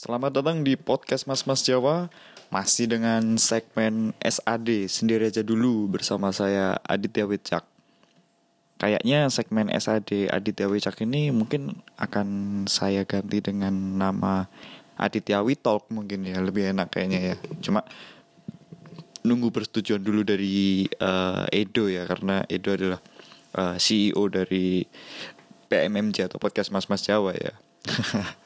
Selamat datang di podcast Mas Mas Jawa Masih dengan segmen SAD Sendiri aja dulu bersama saya Aditya Wicak. Kayaknya segmen SAD Aditya Wicak ini mungkin akan saya ganti dengan nama Aditya Witalk mungkin ya Lebih enak kayaknya ya. Cuma nunggu persetujuan dulu dari uh, Edo ya Karena Edo adalah uh, eh, CEO dari PMMJ atau podcast Mas Mas Jawa ya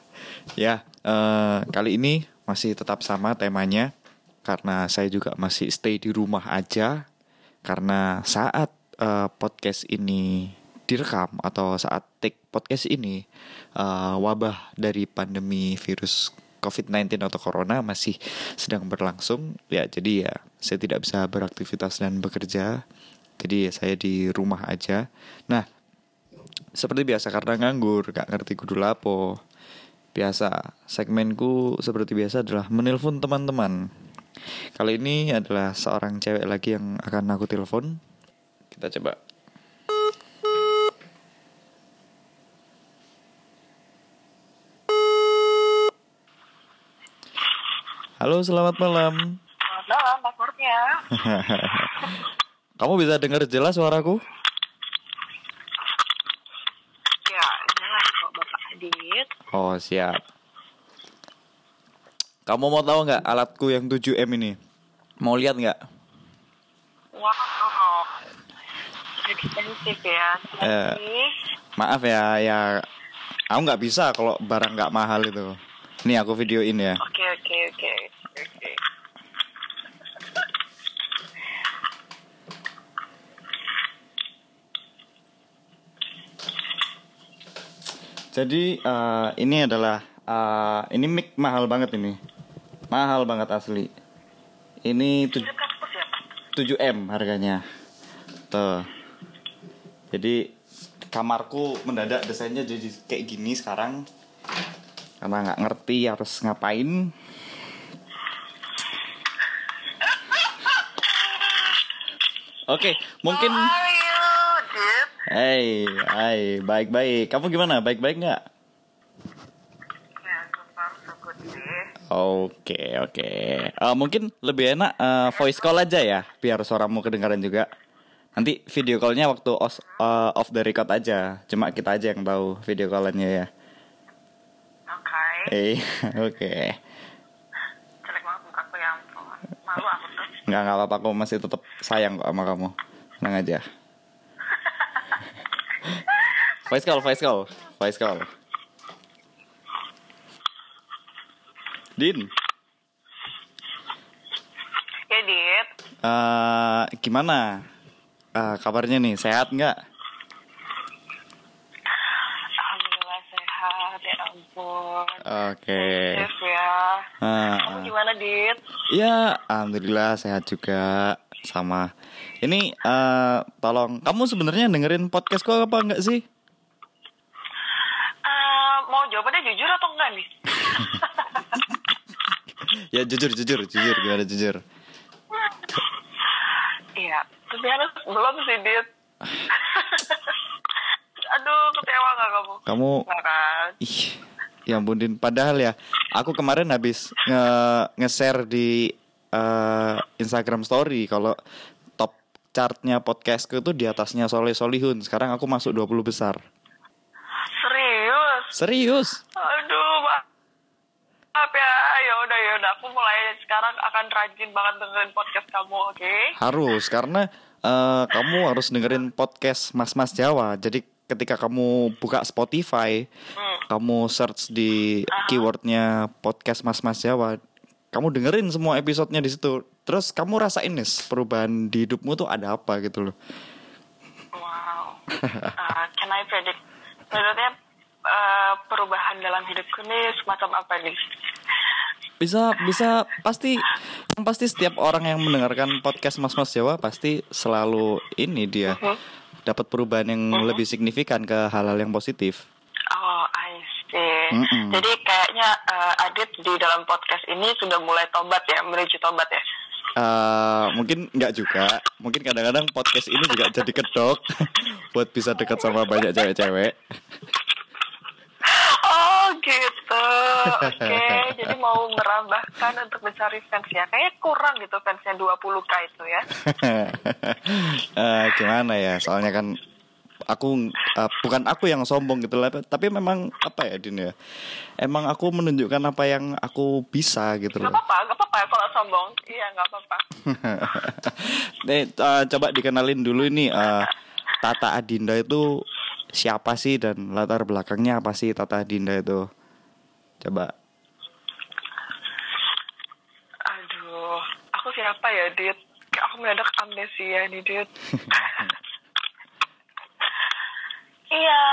Ya, uh, kali ini masih tetap sama temanya karena saya juga masih stay di rumah aja karena saat uh, podcast ini direkam atau saat take podcast ini uh, wabah dari pandemi virus COVID-19 atau corona masih sedang berlangsung. Ya jadi ya saya tidak bisa beraktivitas dan bekerja. Jadi ya saya di rumah aja. Nah seperti biasa karena nganggur gak ngerti kudu lapo Biasa, segmenku seperti biasa adalah menelpon teman-teman. Kali ini adalah seorang cewek lagi yang akan aku telepon. Kita coba. Halo, selamat malam. Selamat malam, Kamu bisa dengar jelas suaraku? Oh siap. Kamu mau tahu nggak alatku yang 7M ini? Mau lihat nggak? Wow, ya. Eh, maaf ya, ya aku nggak bisa kalau barang nggak mahal itu. Nih aku videoin ya. Oke oke oke oke. Jadi uh, ini adalah uh, ini mic mahal banget ini. Mahal banget asli. Ini 7 M harganya. Tuh. Jadi kamarku mendadak desainnya jadi kayak gini sekarang. Karena nggak ngerti harus ngapain. Oke, okay, mungkin Hey, hai, baik-baik. Kamu gimana? Baik-baik nggak? Ya, Oke, oke. Uh, mungkin lebih enak uh, voice call aja ya, biar suaramu kedengaran juga. Nanti video callnya waktu os, uh, off the record aja. Cuma kita aja yang tahu video callannya ya. Oke. Okay. Oke. Okay. Jelek banget mukaku ya Malu aku tuh. Nggak, nggak apa-apa. Aku masih tetap sayang kok sama kamu. Tenang aja. Voice call, voice call, voice call. Din. Ya, Dit. Uh, gimana? Uh, kabarnya nih, sehat nggak? Alhamdulillah sehat, ya ampun. Oke. Okay. ya. Uh, Kamu gimana, Dit? Iya, alhamdulillah sehat juga sama. Ini uh, tolong kamu sebenarnya dengerin podcastku apa enggak sih? Jawabannya jujur atau enggak nih? ya jujur, jujur, jujur. Gimana jujur? Iya, tapi harus belum sih, Dit. Aduh, kecewa gak kamu? Kamu... kan? Ih, ya ampun, Din. Padahal ya, aku kemarin habis nge-share di uh, Instagram story kalau top chartnya podcastku itu di atasnya Soleh Solihun. Sekarang aku masuk 20 besar. Serius? Aduh, maaf ya. Ya udah ya udah aku mulai sekarang akan rajin banget dengerin podcast kamu, oke? Okay? Harus karena uh, kamu harus dengerin podcast Mas Mas Jawa. Jadi ketika kamu buka Spotify, hmm. kamu search di uh-huh. keywordnya podcast Mas Mas Jawa, kamu dengerin semua episodenya di situ. Terus kamu rasain nih perubahan di hidupmu tuh ada apa gitu loh. Wow. Uh, can I predict? Maksudnya uh, perubahan dalam hidupku ini semacam apa nih? Bisa bisa pasti yang pasti setiap orang yang mendengarkan podcast Mas Mas Jawa pasti selalu ini dia uh-huh. dapat perubahan yang uh-huh. lebih signifikan ke hal-hal yang positif. Oh, I see. Mm-mm. Jadi kayaknya uh, Adit di dalam podcast ini sudah mulai tobat ya, menuju tobat ya. Uh, mungkin nggak juga, mungkin kadang-kadang podcast ini juga jadi kedok buat bisa dekat sama banyak cewek-cewek. Oh oke. Jadi mau merambahkan untuk mencari fans ya. Kayaknya kurang gitu fansnya 20k itu ya. Eh, gimana ya? Soalnya kan aku eh, bukan aku yang sombong gitu lah, tapi memang apa ya Din ya? Emang aku menunjukkan apa yang aku bisa gitu loh. apa-apa, gak apa-apa kalau sombong. Iya, gak apa-apa. Nih, eh, coba dikenalin dulu ini eh, Tata Adinda itu siapa sih dan latar belakangnya apa sih Tata Adinda itu? Coba. Aduh, aku siapa ya, Dit? Kayak aku mendadak amnesia nih, Dit. Iya,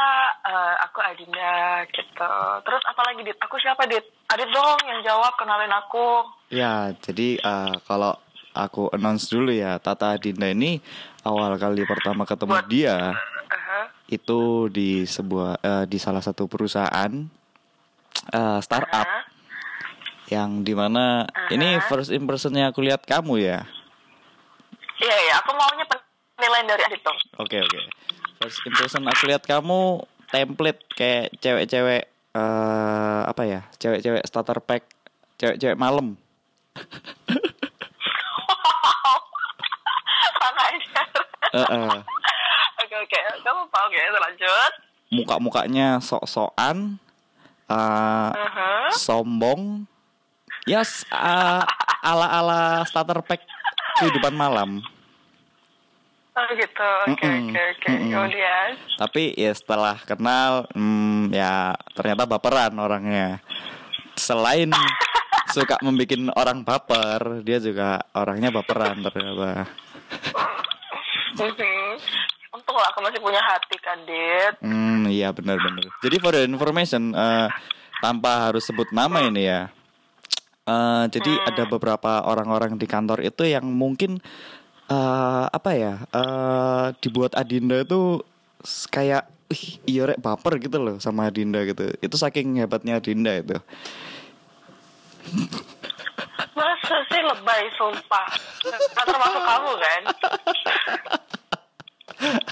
eh, aku Adinda gitu. Terus apa lagi, Dit? Aku siapa, Dit? Adit dong yang jawab, kenalin aku. Ya, jadi eh, kalau aku announce dulu ya, Tata Adinda ini awal kali pertama ketemu Buat- dia Uh-huh. itu di sebuah eh, di salah satu perusahaan eh, startup Uh-huh. yang di mana ini Aha. first impressionnya aku lihat kamu ya. Iya, iya. Aku maunya penilaian dari dong. Oke oke. First impression aku lihat kamu template kayak cewek-cewek eh apa ya? Cewek-cewek starter pack, cewek-cewek malam. Oke, oke. Gak apa-apa. Oke, lanjut. Muka-mukanya sok-sokan, eh, Uh-huh. sombong. Yes, eh, ala-ala starter pack kehidupan malam. Oh gitu. Oke, oke, oke. Mm-mm. Kemudian. Tapi ya setelah kenal, hmm, ya ternyata baperan orangnya. Selain suka membuat orang baper, dia juga orangnya baperan ternyata. Untung lah aku masih punya hati kan, Dit. Hmm, iya benar-benar. Jadi for the information, eh, tanpa harus sebut nama ini ya. Eh, jadi ada beberapa orang-orang di kantor itu yang mungkin eh, apa ya eh, dibuat Adinda itu kayak ih iya rek baper gitu loh sama Adinda gitu. Itu saking hebatnya Adinda itu. Masa sih lebay, sumpah. Gak termasuk kamu kan?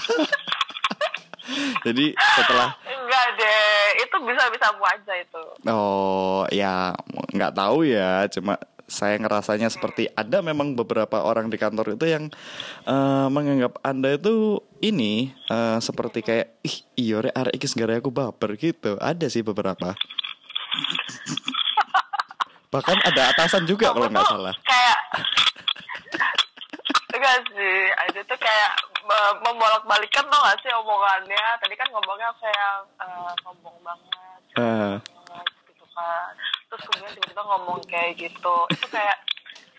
Jadi setelah Enggak deh. Itu bisa-bisa aku aja itu. Oh ya nggak tahu ya, cuma saya ngerasanya seperti ada memang beberapa orang di kantor itu yang eh, menganggap anda itu ini eh, seperti kayak ih iya rek arek iki segara aku baper gitu. Ada sih beberapa. Bahkan ada atasan juga kalau nggak salah. Kayak Enggak sih, itu tuh kayak uh, membolak-balikan tuh gak sih omongannya Tadi kan ngomongnya kayak uh, sombong banget Eh. banget, gitu kan Terus kemudian tiba-tiba ngomong kayak gitu Itu kayak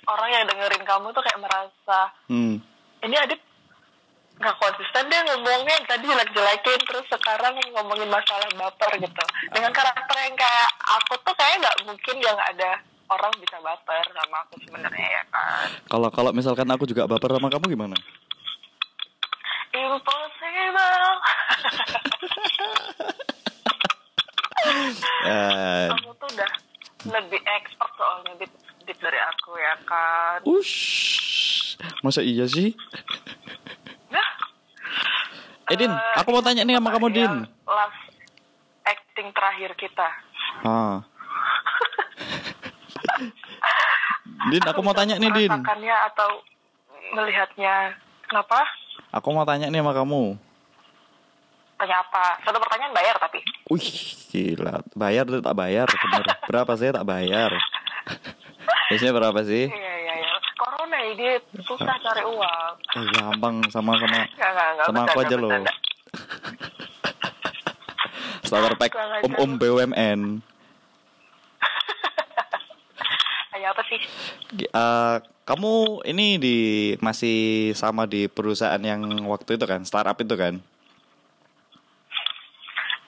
orang yang dengerin kamu tuh kayak merasa Hmm. Ini Adit nggak konsisten deh ngomongnya tadi jelek-jelekin terus sekarang ngomongin masalah baper gitu dengan karakter yang kayak aku tuh kayak nggak mungkin yang ada orang bisa baper sama aku sebenarnya ya kan Kalau kalau misalkan aku juga baper sama kamu gimana? Impossible Eh, kamu tuh udah lebih expert soalnya dip, dip dari aku ya kan ush, masa iya sih? nah Eh Din, eh, aku mau tanya nih sama kamu Din. last acting terakhir kita Ah. Din, aku mau tanya nih Din. merasakannya atau melihatnya kenapa Aku mau tanya nih sama kamu. tanya apa satu pertanyaan bayar tapi Wih, gila. Bayar atau tak bayar? Bener. Berapa sih tak bayar? Biasanya berapa sih? iya iya iya corona ini susah cari uang Eh, gampang sama-sama Nggak, nggak, nggak, sama aku aja loh. Starter pack om-om BUMN. Hanya apa sih eh, kamu ini di masih sama di perusahaan yang waktu itu kan, startup itu kan?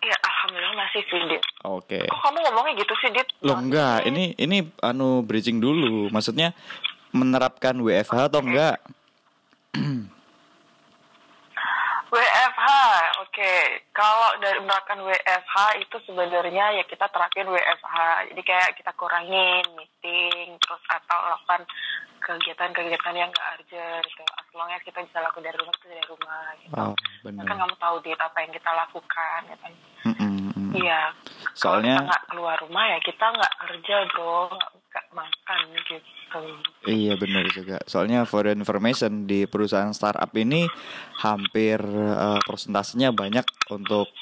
Iya, alhamdulillah masih sih, Dit. Oke. Kok kamu ngomongnya gitu sih, Dit? Loh enggak, ini ini anu bridging dulu. Maksudnya menerapkan WFH atau enggak? WFH, oke. Kalau dari menerapkan WFH itu sebenarnya ya kita terapin WFH. Jadi kayak kita kurangin meeting, terus atau lakukan kegiatan-kegiatan yang gak urgent gitu. As long as kita bisa lakukan dari rumah, itu dari rumah gitu. Oh, Kan benar. kamu tahu, Dit, apa yang kita lakukan, ya kan? Iya. Soalnya- kalau kita nggak keluar rumah ya kita nggak kerja bro, nggak. Iya benar juga. Soalnya for information di perusahaan startup ini hampir eh, persentasenya banyak untuk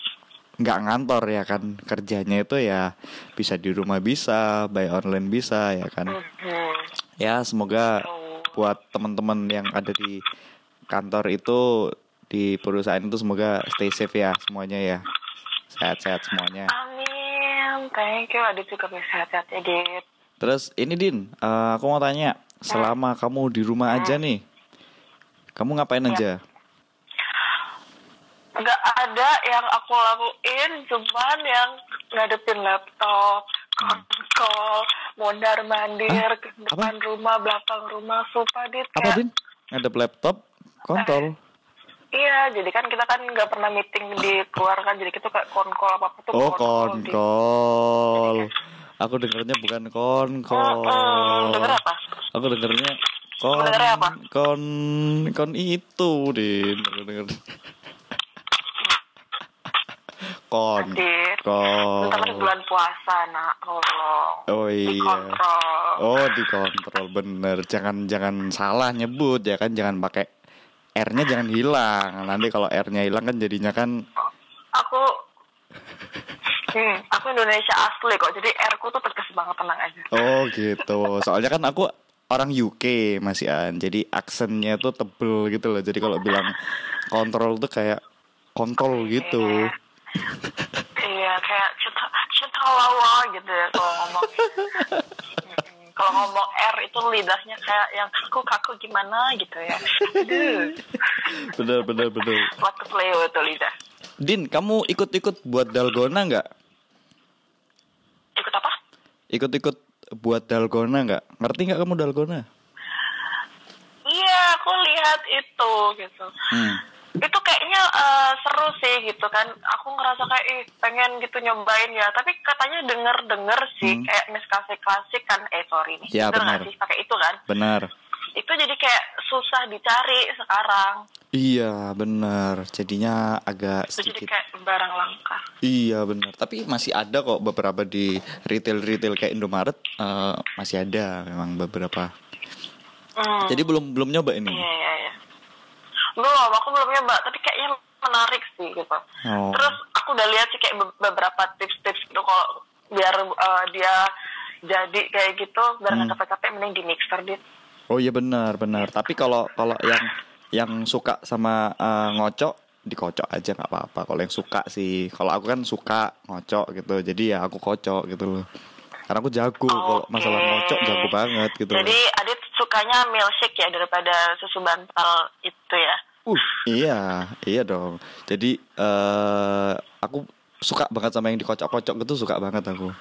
nggak ngantor ya kan kerjanya itu ya bisa di rumah bisa, by online bisa ya kan. Mhm. Ya semoga buat teman-teman yang ada di kantor itu di perusahaan itu semoga stay safe ya semuanya ya. Sehat-sehat semuanya. Amin, thank you. Adit juga sehat-sehat ya, Dit. Terus ini Din, eh, aku mau tanya, selama kamu di rumah aja nih, kamu ngapain aja? Nggak ada yang aku lakuin, cuman yang ngadepin laptop, kontrol, mondar mandir Apa? depan rumah, belakang rumah, sumpah Dit. Apa Din? Ngadep laptop, kontol. Iya, jadi kan kita kan nggak pernah meeting di keluar kan, jadi kita kayak konkol apa apa tuh Oh konkol. Aku dengernya bukan Oh, konkol. oh, denger apa? Aku dengernya kon apa? kon kon itu Din. Aku denger. kon Dit. kon. Bentar lagi bulan puasa, nak, tolong. Oh iya. Dikontrol. Oh dikontrol bener. Jangan jangan salah nyebut ya kan. Jangan pakai R-nya jangan hilang. Nanti kalau R-nya hilang kan jadinya kan Aku, hmm, aku Indonesia asli kok, jadi R ku tuh tegas banget, tenang aja. Oh gitu. Soalnya kan aku orang UK Mas Ian. Jadi aksennya tuh tebel gitu loh. Jadi kalau bilang kontrol tuh kayak kontol gitu. Iya, kayak lawa gitu ya kalau ngomong. Mm-mm. Kalau ngomong R itu lidahnya kayak yang kaku-kaku gimana gitu ya. Aduh, Bener bener bener. waktu Leo itu lidah. Din, kamu ikut-ikut buat dalgona nggak? Ikut apa? Ikut-ikut buat dalgona nggak? Ngerti nggak kamu dalgona? Iya, aku lihat itu gitu. Hmm. Itu kayaknya eh, seru sih gitu kan. Aku ngerasa kayak ih pengen gitu nyobain ya. Tapi katanya denger-denger sih Hmm. kayak Nescafe klasik kan. Eh sorry nih. Ya, benar. sih pakai itu kan? Benar. Itu jadi kayak susah dicari sekarang. Iya benar. Jadinya agak Itu jadi sedikit. kayak barang langka. Iya benar. Tapi masih ada kok beberapa di retail-retail kayak Indomaret eh, masih ada memang beberapa. Hmm. Jadi belum belum nyoba ini. Iya, iya, iya. Belum, aku belum nyoba, tapi kayaknya menarik sih gitu. Oh. Terus aku udah lihat sih kayak be- beberapa tips-tips gitu kalau biar uh, dia jadi kayak gitu, biar nggak Hmm. capek-capek mending di mixer dit. Oh iya benar benar. Tapi kalau kalau yang yang suka sama eh, ngocok dikocok aja nggak apa-apa. Kalau yang suka sih, kalau aku kan suka ngocok gitu. Jadi ya aku kocok gitu loh. Karena aku jago kalau Oke. masalah ngocok jago banget gitu. Jadi loh. Adit sukanya milkshake ya daripada susu bantal itu ya. Uh, iya, iya dong. Jadi eh aku suka banget sama yang dikocok-kocok gitu suka banget aku.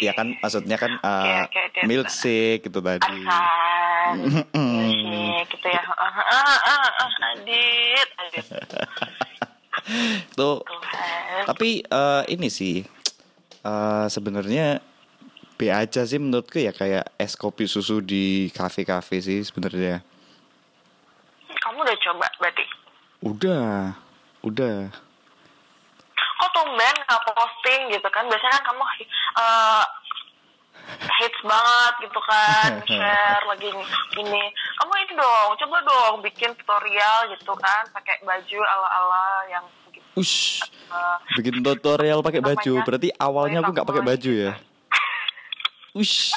Iya kan maksudnya kan eh, oke, oke. milkshake gitu tadi. Milkshake gitu ya. Ah, ah, ah, ah, Adit, Adit. Tuh Tuhan. Tapi eh, ini sih eh, sebenarnya B aja sih menurutku ya kayak es kopi susu di kafe-kafe sih sebenarnya. Kamu udah coba berarti? Udah, udah. Tumben nggak posting gitu kan. Biasanya kan kamu uh, hits banget gitu kan. Share lagi ini. Kamu ini dong coba dong bikin tutorial gitu kan. Pakai baju ala ala yang gitu. Ush, uh, bikin tutorial pakai baju. Berarti awalnya aku nggak pakai baju ya. Ush.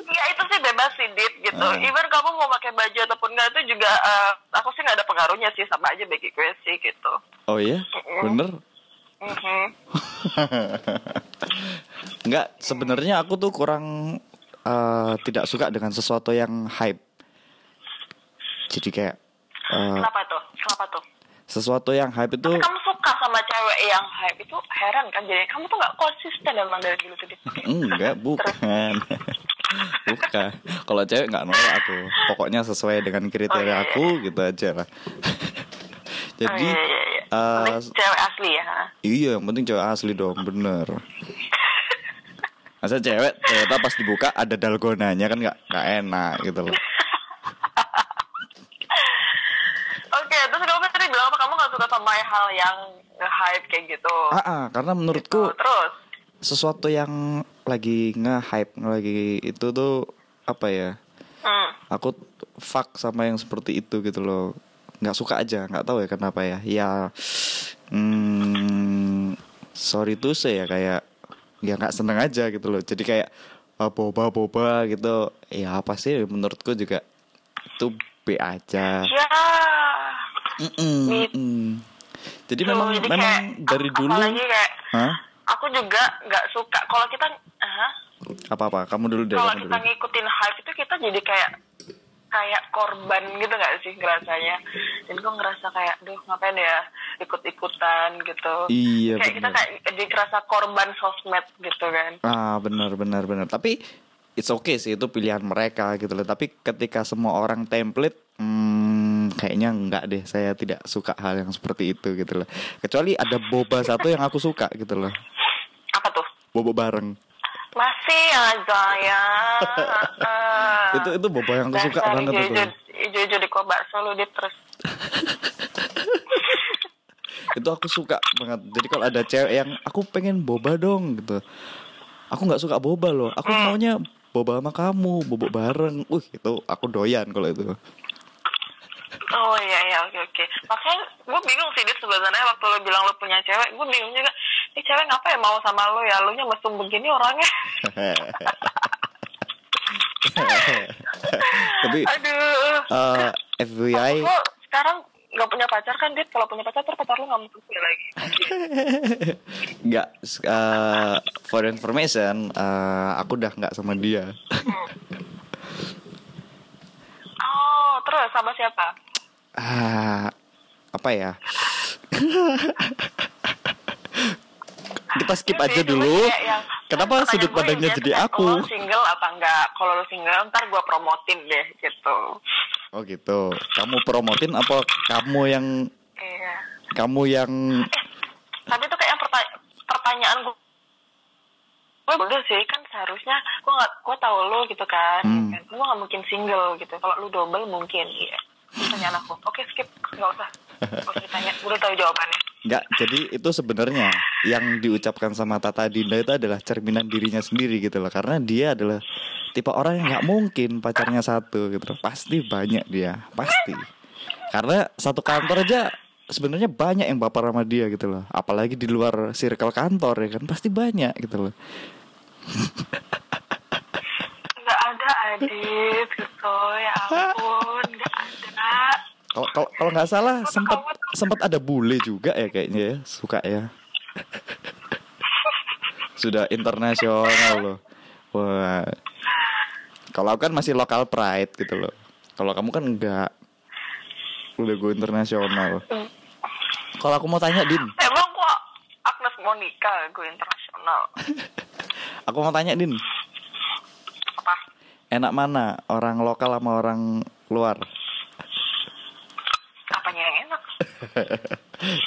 Ya itu sih bebas sih dit gitu Ah. even kamu mau pakai baju ataupun enggak itu juga uh, aku sih nggak ada pengaruhnya sih sama aja bagi gue sih gitu Oh iya, bener. Mhm. Enggak, sebenarnya aku tuh kurang eh, tidak suka dengan sesuatu yang hype. Jadi kayak eh, kenapa tuh kenapa tuh sesuatu yang hype itu Tapi kamu suka sama cewek yang hype itu heran kan jadi kamu tuh nggak konsisten emang dari dulu tuh enggak, bukan. bukan. Kalau cewek nggak nolak aku. Pokoknya sesuai dengan kriteria Oh, iya, iya, aku gitu aja lah. Jadi oh, iya, iya, iya. Penting cewek asli ya iya, yang penting cewek asli dong, bener. Masa cewek ternyata pas dibuka ada dalgonanya kan nggak nggak enak gitu loh. Oke, terus kamu tadi bilang apa? Kamu nggak kayak gitu Ah, ah, karena menurutku Gitu. terus sesuatu yang lagi nge-hype lagi itu tuh apa ya? hmm. Aku fuck sama yang seperti itu gitu loh. nggak suka aja, nggak tahu ya kenapa ya. Ya hmm, sorry tuh saya kayak ya nggak seneng aja gitu loh. Jadi kayak ah, boba-boba gitu. Ya apa sih menurutku juga itu B aja. ya Mm-mm, Gitu. mm. Jadi Tuh, memang jadi memang kayak, dari dulu kayak Hah? Aku juga nggak suka kalau kita? Apa-apa? Kamu dulu deh, kalau kita dulu. ngikutin hype itu kita jadi kayak kayak korban gitu nggak sih ngerasanya dan gue ngerasa kayak duh ngapain ya ikut-ikutan gitu Iya, kayak kita benar. kayak jadi kerasa korban sosmed gitu kan Ah, benar benar benar. Tapi it's okay sih itu pilihan mereka gitu loh. Tapi ketika semua orang template hmm, kayaknya enggak deh. Saya tidak suka hal yang seperti itu gitu loh. Kecuali ada boba satu yang aku suka gitu loh. apa tuh Boba bareng. masih aja ya Ah. Itu itu boba yang aku suka banget itu. ijo-ijo di kok bakso lu dit terus itu aku suka banget jadi kalau ada cewek yang aku pengen boba dong gitu aku nggak suka boba loh aku Hmm. maunya boba sama kamu boba bareng uh itu aku doyan kalau itu Oh iya iya oke oke. Makanya gue bingung sih dia sebenarnya waktu lo bilang lo punya cewek, gue bingung juga. Ini cewek ngapa ya mau sama lo ya? Lo nya mesum begini orangnya. tapi Aduh. eh FBI Lo sekarang nggak punya pacar kan dit? Kalau punya pacar terus pacar lo nggak punya lagi. nggak eh, for information eh, aku udah nggak sama dia Oh terus sama siapa? Ah apa ya kita skip aja dulu yang- kenapa sudut pandangnya jadi aku Lo single apa enggak? Kalau lo single ntar gue promotin deh gitu. oh gitu kamu promotin apa kamu yang Iya. kamu yang tapi itu kayak pertanya- pertanyaan gue gue bener sih kan seharusnya gue nggak gue tahu lo gitu kan Hmm. kan gue nggak mungkin single gitu kalau lu double mungkin iya pertanyaan aku oke skip. Nggak usah. Nggak usah ditanya. Udah tahu jawabannya. Nggak jadi itu sebenarnya yang diucapkan sama Tata Dinda itu adalah cerminan dirinya sendiri gitu loh. Karena dia adalah tipe orang yang nggak mungkin pacarnya satu gitu. Loh pasti banyak dia. Pasti. Karena satu kantor aja sebenarnya banyak yang baper sama dia gitu loh. Apalagi di luar circle kantor ya kan pasti banyak gitu loh ada adit gitu. Ya ampun nggak ada. Kalau kalau kalau nggak salah sempat sempat ada bule juga ya kayaknya ya suka ya. Sudah internasional loh. Wah. Kalau aku kan masih lokal pride gitu loh. Kalau kamu kan enggak udah gue internasional. Kalau aku mau tanya din. Emang kok Agnes Monica gue internasional? Aku mau tanya din enak mana? Orang lokal sama orang luar? Apanya yang enak?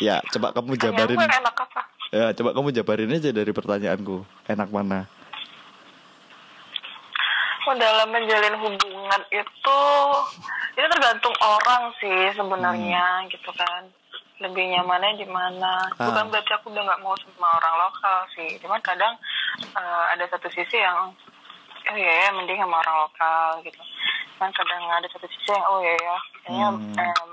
Ya coba kamu jabarin. enak apa? Ya coba kamu jabarin aja dari pertanyaanku. Enak mana? Oh, dalam menjalin hubungan itu itu tergantung orang sih sebenarnya gitu kan. Lebih nyamannya di mana. Ah. bukan berarti aku udah nggak mau sama orang lokal sih. Cuman kadang eh, ada satu sisi yang oh iya ya mending sama orang lokal gitu cuman kadang ada satu sisi yang oh iya ya kayaknya Hmm. em,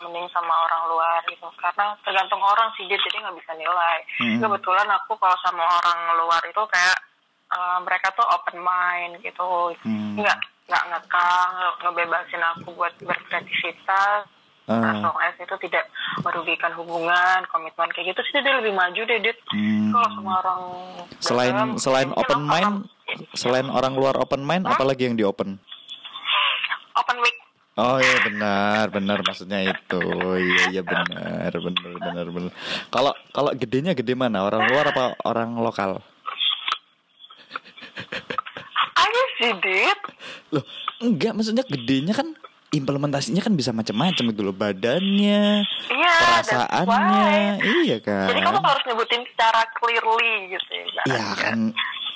mending sama orang luar gitu karena tergantung orang sih dia jadi nggak bisa nilai Hmm. kebetulan aku kalau sama orang luar itu kayak eh, mereka tuh open mind gitu Hmm. nggak nggak ngekang nge- ngebebasin aku buat berkreativitas Ah. as long as itu tidak merugikan hubungan komitmen kayak gitu sih dia lebih maju deh dit Hmm. kalau sama orang selain dalam, selain open mind selain orang luar open mind apalagi yang di open? Open week oh iya benar benar maksudnya itu. Iya iya benar benar benar benar. Kalau kalau gedenya gede mana? Orang luar apa orang lokal? Ayo sih dit loh enggak maksudnya gedenya kan implementasinya kan bisa macam-macam gitu loh. Badannya iya perasaannya. iya kan? Jadi kamu harus nyebutin secara clearly gitu ya Iya kan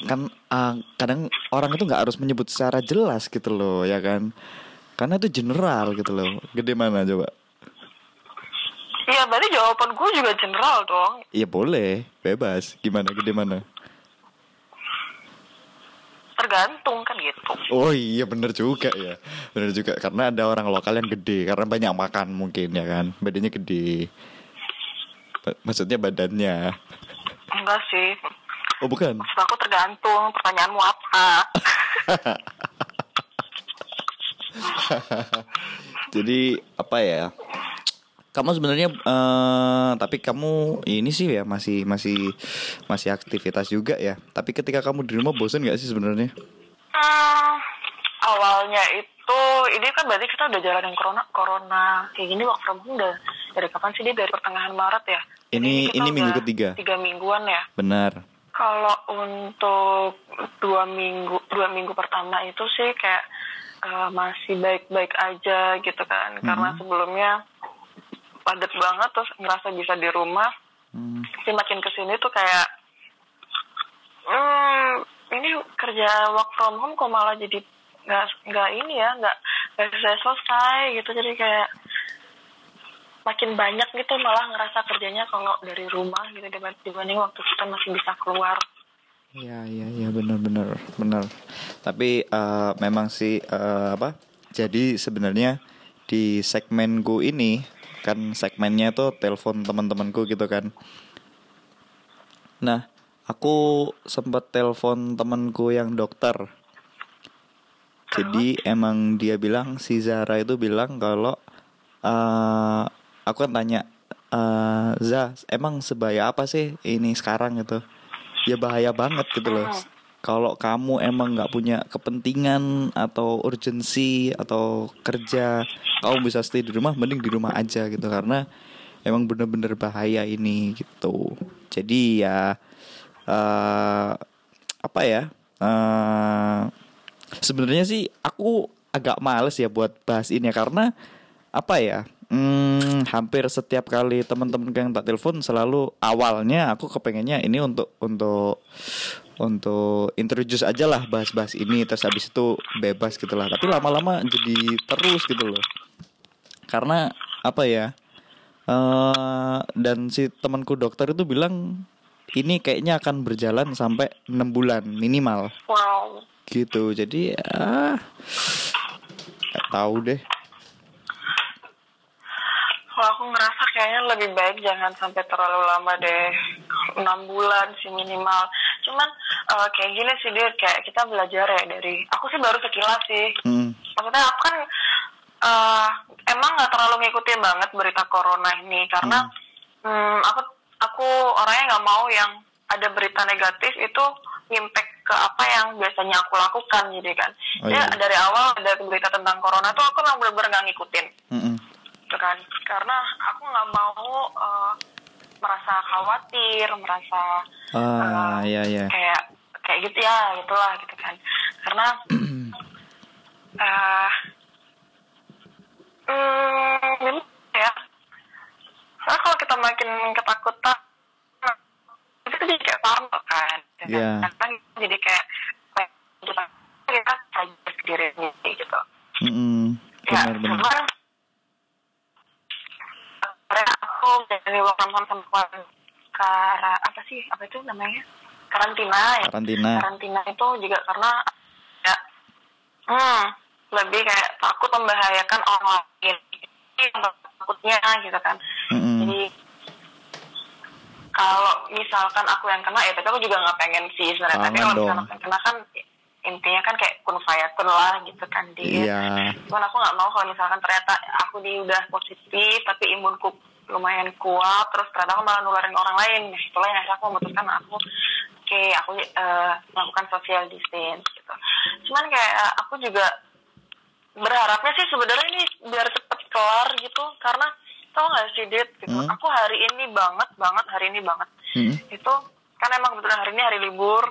kan ah, kadang orang itu nggak harus menyebut secara jelas gitu loh ya kan? Karena itu general gitu loh. Gede mana coba? Iya, berarti jawaban gue juga general dong. Iya boleh, bebas. Gimana? Gede mana? Tergantung kan gitu. Oh iya bener juga ya. Bener juga. Karena ada orang lokal yang gede. Karena banyak makan mungkin ya kan? Badannya gede. Maksudnya badannya. Enggak sih. Oh bukan Maksud aku tergantung pertanyaanmu apa. Jadi apa ya kamu sebenarnya eh, tapi kamu ini sih ya masih masih masih aktivitas juga ya. Tapi ketika kamu di rumah bosan nggak sih sebenarnya? Hmm, awalnya itu ini kan berarti kita udah jalan yang corona corona kayak gini work from home udah dari kapan sih dia dari pertengahan Maret ya? Ini- ini minggu ketiga. Tiga mingguan ya. Benar. Kalau untuk dua minggu dua minggu pertama itu sih kayak eh, masih baik-baik aja gitu kan. Karena sebelumnya padat banget terus ngerasa bisa di rumah. Hmm. sih makin ke sini tuh kayak hmm, ini kerja work from home kok malah jadi nggak nggak ini ya nggak nggak selesai selesai gitu. Jadi kayak makin banyak gitu malah ngerasa kerjanya kalau dari rumah gitu dibanding waktu kita masih bisa keluar Iya iya iya benar benar benar. Tapi eh, memang sih eh, apa? Jadi sebenarnya di segmenku ini kan segmennya tuh telepon teman-temanku gitu kan. Nah, aku sempat telepon temanku yang dokter. Jadi emang dia bilang si Zara itu bilang kalau eh aku kan tanya eh Za emang sebaya apa sih ini sekarang gitu? Ya bahaya banget gitu loh. Kalau kamu emang nggak punya kepentingan atau urgensi atau kerja kamu bisa stay di rumah mending di rumah aja gitu. Karena emang bener-bener bahaya ini gitu. Jadi ya eh apa ya eh sebenarnya sih aku agak males ya buat bahas ini ya. Karena apa ya hmm, hampir setiap kali teman-teman yang tak telepon selalu awalnya aku kepengennya ini untuk untuk untuk introduce aja lah bahas-bahas ini terus habis itu bebas gitu lah. Tapi lama-lama jadi terus gitu loh. Karena apa ya eh dan si temanku dokter itu bilang ini kayaknya akan berjalan sampai enam bulan minimal. Wow. Gitu. Jadi ya nggak tahu deh kalau aku ngerasa kayaknya lebih baik jangan sampai terlalu lama deh. Enam bulan sih minimal. Cuman eh, kayak gini sih dia kayak kita belajar ya dari aku sih baru sekilas sih. Hmm, maksudnya aku kan eh, emang nggak terlalu ngikutin banget berita corona ini. Karena hmm, aku aku orangnya nggak mau yang ada berita negatif itu impact ke apa yang biasanya aku lakukan jadi kan. Oh, ya iya. dari awal ada berita tentang corona tuh aku memang bener-bener nggak ngikutin. Mm-mm. Gitu kan karena aku nggak mau eh, merasa khawatir merasa ah eh, ya ya kayak kayak gitu ya gitulah gitu kan karena eh hmm, ya soalnya kalau kita makin ketakutan itu jadi kayak parno kan gitu Iya. kan jadi kayak kita kita saja sendiri gitu Mm-mm. ya benar benar karena aku dari work from home sama kara apa sih? Apa itu namanya? Karantina ya. Karantina. Karantina itu juga karena ya hmm, lebih kayak takut membahayakan orang lain. Ini yang takutnya gitu kan. Mm-mm. jadi kalau misalkan aku yang kena ya tapi aku juga nggak pengen sih sebenarnya. Tapi kalau misalkan kena kan intinya kan kayak kun fayakun lah gitu kan dia iya. Cuman aku nggak mau kalau misalkan ternyata aku di udah positif tapi imunku lumayan kuat terus ternyata aku malah nularin orang lain. Nah itulah yang akhirnya aku memutuskan aku oke aku eh, melakukan social distance gitu. Cuman kayak aku juga berharapnya sih sebenarnya ini biar cepet kelar gitu karena tau gak sih Dit gitu. Hmm. aku hari ini banget banget hari ini banget. Mm-mm. itu kan emang kebetulan hari ini hari libur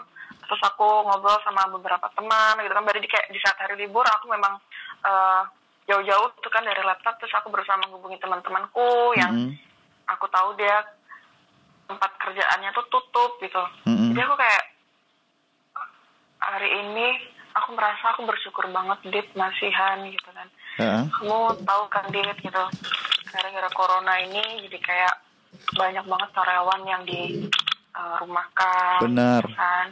terus aku ngobrol sama beberapa teman gitu kan berarti di, kayak di saat hari libur aku memang eh, jauh-jauh tuh kan dari laptop terus aku berusaha menghubungi teman-temanku yang Mm-mm. aku tahu dia tempat kerjaannya tuh tutup gitu Mm-mm. jadi aku kayak hari ini aku merasa aku bersyukur banget dit masihan gitu kan Heeh. kamu tahu kan dit gitu gara-gara corona ini jadi kayak banyak banget karyawan yang di uh, rumahkan Benar. gitu kan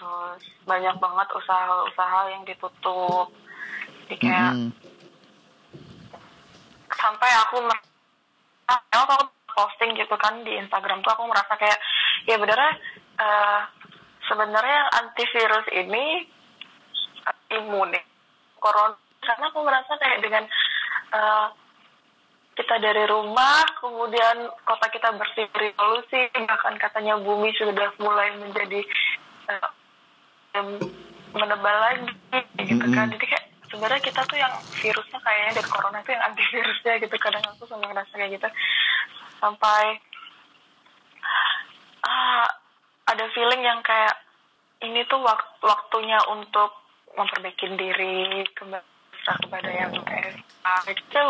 terus banyak banget usaha-usaha yang ditutup jadi kayak Mm-mm. sampai aku mer- emang aku posting gitu kan di Instagram tuh aku merasa kayak ya benernya eh, sebenarnya antivirus ini eh, imun ya corona karena aku merasa kayak dengan eh, kita dari rumah kemudian kota kita bersih dari polusi bahkan katanya bumi sudah mulai menjadi em, menebal lagi gitu kan. Jadi kayak sebenarnya kita tuh yang virusnya kayaknya dari corona tuh yang antivirusnya gitu. Kadang aku sama ngerasa kayak gitu. Sampai ah, ada feeling yang kayak ini tuh wak- waktunya untuk memperbaiki diri kembali kepada yang kayak itu